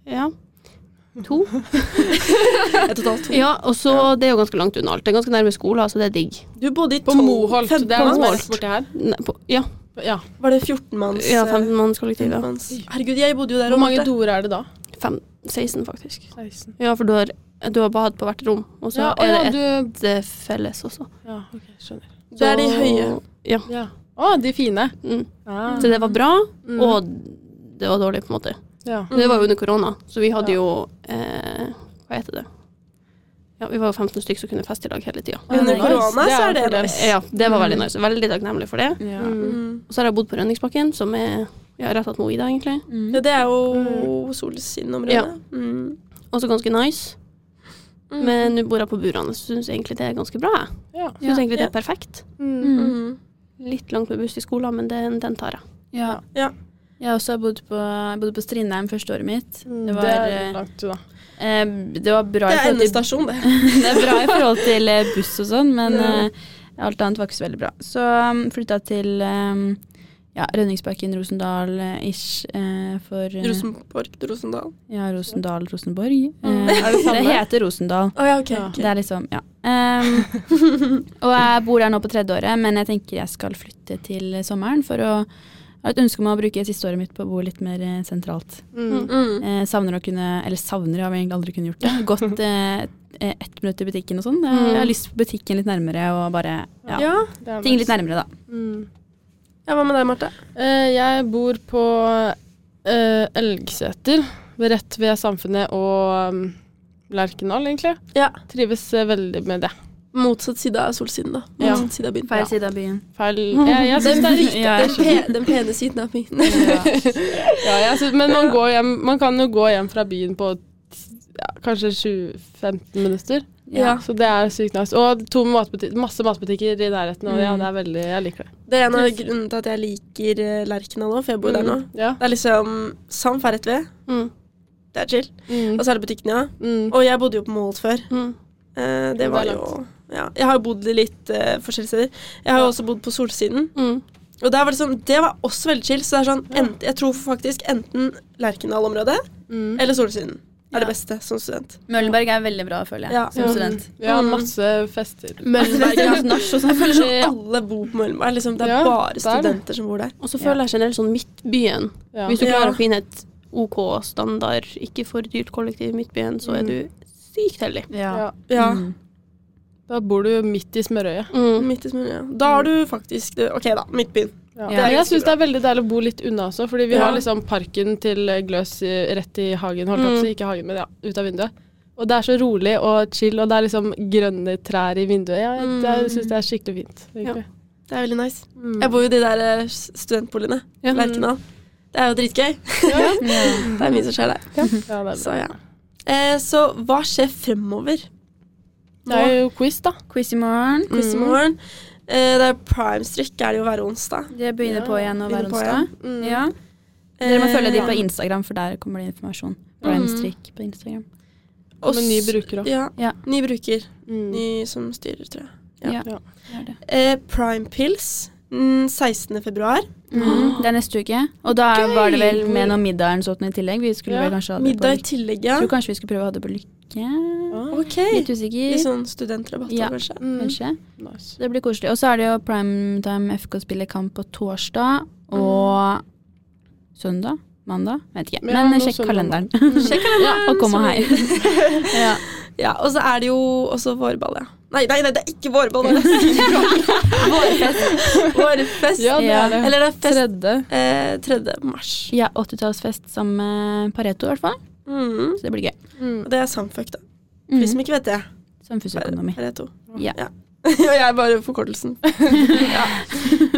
Ja. To. Totalt to. Ja, og så Det er jo ganske langt unna alt. Det er ganske nærme skolen, så det er digg. Du bodde i På Moholt. Det er det er Moholt. borti her. Ne, på, ja, Ja. Var det 14-manns? ja 15-mannskollektiv. Ja. Herregud, jeg bodde jo der. Hvor mange doer er det da? Fem, 16, faktisk. 16. Ja, for du har, du har bad på hvert rom, og så Ja, er ja, det du ett eh, felles også. Ja, ok, skjønner. Det er de høye. Ja. Ja. Å, de fine. Mm. Ah. Så det var bra, Mm. og det var dårlig, på en måte. Ja. Det var jo under korona, så vi hadde Ja. jo eh, Hva heter det? Ja, vi var jo 15 stykker som kunne feste i lag hele tida. Under korona så er det nice. Ja, det var veldig nice. Veldig takknemlig for det. Ja. Mm. Mm. Og så har jeg bodd på Rønningsbakken, som er ja, rett ved Moida, egentlig. Mm. Ja, det er jo solsiden-området. Ja. Mm. Også ganske nice. Mm. Men nå bor jeg på Burane, så syns egentlig det er ganske bra. jeg. Ja. Syns Ja. egentlig det er perfekt. Mm. Mm. Litt langt med buss til skolen, men den, den tar jeg. Ja. Jeg har også bodd på, bodde på Strindheim første året mitt. Mm, Det var, det er eh, langt unna. eh, det var bra Det er endestasjon, det. det er bra i forhold til eh, buss og sånn, men eh, alt annet var ikke så veldig bra. Så um, flytta til um, ja, Rønningsbakken, Rosendal eh, ish eh, for eh, Rosenborg til Rosendal. Ja, Rosendal, Rosenborg. Mm. Eh, det det heter Rosendal. Oh, ja, okay, okay. Det er liksom, ja. Um, og jeg bor der nå på tredje året, men jeg tenker jeg skal flytte til sommeren for å jeg har et ønske om å bruke siste året mitt på å bo litt mer eh, sentralt. Mm. Mm. Eh, savner å kunne, eller savner, jeg har vi egentlig aldri kunnet gjort det. Gått eh, eh, ett minutt i butikken og sånn. Mm. jeg har lyst på butikken litt nærmere og bare ja, Ja. Ting litt nærmere, da. Mm. ja, hva med deg, Marte? Eh, jeg bor på eh, Elgseter, rett ved Samfunnet og um, Lerkendal, egentlig. Ja. Trives eh, veldig med det. Motsatt side av solsiden, da. Ja. Motsatt side av byen. Feil side av byen. Feil Jeg, jeg den, det er. Ja, jeg Den, pe den pene siden av byen. Ja, synes, men man, går hjem, man kan jo gå hjem fra byen på ja, kanskje 20-15 minutter. Ja. Så det er sykt nice. Og to matbutik masse matbutikker i nærheten. Og ja, Mm. det er veldig Jeg liker det. Det er en av grunnene til at jeg liker Lerkena nå, for jeg bor der nå. Mm. Ja. Det er liksom Samf er rett ved. Mm. Det er chill. Mm. Og så er det butikken, ja. Mm. Og jeg bodde jo på Moholt før. Mm. Eh, det Det var jo ja. Jeg har jo bodd litt uh, forskjellige steder. Jeg har jo også bodd på Solsiden. Mm. Og der var det sånn, det var også veldig chill. Så det er sånn, Ja. ent, jeg tror faktisk enten Lerkendal-området Mm. eller Solsiden er Ja. det beste som student. Møllenberg er veldig bra, føler jeg, Ja. som student. Ja, har masse fester. Møllenberg, er Nach og sånn. Jeg føler sånn alle bor på Møllenberg. Liksom, det er Ja, bare er studenter som bor der. Og så føler jeg generelt sånn Midtbyen. Ja. Hvis du Ja. klarer å finne et OK standard, ikke for dyrt kollektiv i Midtbyen, så er Mm. du sykt heldig. Ja. Ja. Ja, Mm. Da bor du midt i smørøyet. Mm. midt i smørøyet. Da har du faktisk det- OK, da. Midtbyen. Ja. Ja. jeg syns det er veldig deilig å bo litt unna også, fordi vi Ja. har liksom parken til eh, Gløs rett i hagen. Holdt opp, Mm. så ikke hagen, men ja, ut av vinduet. Og det er så rolig og chill, og det er liksom grønne trær i vinduet. Ja, jeg, Mm. jeg syns det er skikkelig fint. egentlig. Det er veldig nice. Mm. Jeg bor jo i de der eh, studentboligene. Ja. Lerkendal. Det er jo dritgøy. Ja. Det er mye som skjer der. Ja, er. Så ja. Eh, så hva skjer fremover? Det er jo quiz, da. Quiz i morgen. Quiz i Mm. morgen. Eh, det er prime strikk er det jo hver onsdag. Det begynner Ja, på igjen nå hver onsdag. Mm. Ja. Dere må Eh, følge de på Instagram, for der kommer det informasjon. Prime Mm. Strikk på Instagram. Og med ny bruker òg. Ja, Ja. ny bruker. Mm. Ny som styrer, tror jeg. Ja. Ja. Ja. det er det. Eh, Prime Pills mm, 16. februar. Mm. Det er neste uke. Og da Gøy! var det vel med noe middag eller sånt i tillegg. Vi skulle Ja, vel kanskje ha det Middag i tillegg, ja. Tror kanskje vi skulle prøve å ha det på Lykke. Ah, Ok. Litt usikker. Litt sånn studentrabatt, Ja. kanskje. mm. Kanskje. Nice. Det blir koselig. Og så er det jo Primetime FK spiller kamp på torsdag og søndag. Mandag? Vet ikke. Ja, Men sjekk kalenderen. Sjekk kalenderen. og kom og hei. ja. Ja, og så er det jo også vårball, ja. Nei, nei, nei, det er ikke vårball. Det er Vårfest. Vårfest. Ja, det er det. Eller det er fest Tredje. eh, 3. mars. Ja, 80-tallsfest sammen med Pareto, i hvert fall. Mm. Så det blir gøy. Mm. Det er Samfuck, da. For de som ikke vet det. Samfunnsøkonomi. to? Ja. Og jeg er bare forkortelsen. ja,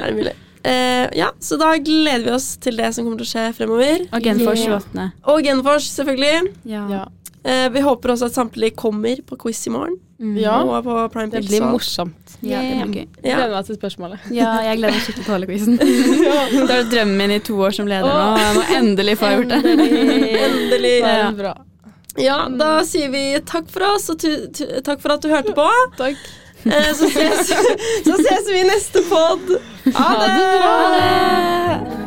er det mulig. Uh, ja, så da gleder vi oss til det som kommer til å skje fremover. Og Genfors Ja. 28. Og Genfors, selvfølgelig. Ja. Ja. Uh, vi håper også at samtlige kommer på quiz i morgen. Mm. Ja. Og på Prime Det blir og morsomt. ja, det blir gøy. Ja. Gleder meg til spørsmålet. Ja, jeg gleder meg skikkelig til å holde quizen. Det har vært drømmen min i to år som leder nå. Jeg må endelig få gjort det. Endelig. Det Ja. ja. bra. Ja, da sier vi takk for oss, og takk for at du hørte på. Takk. Eh, så, ses, så ses vi i neste pod. Ha det! Ha det bra. Ha det!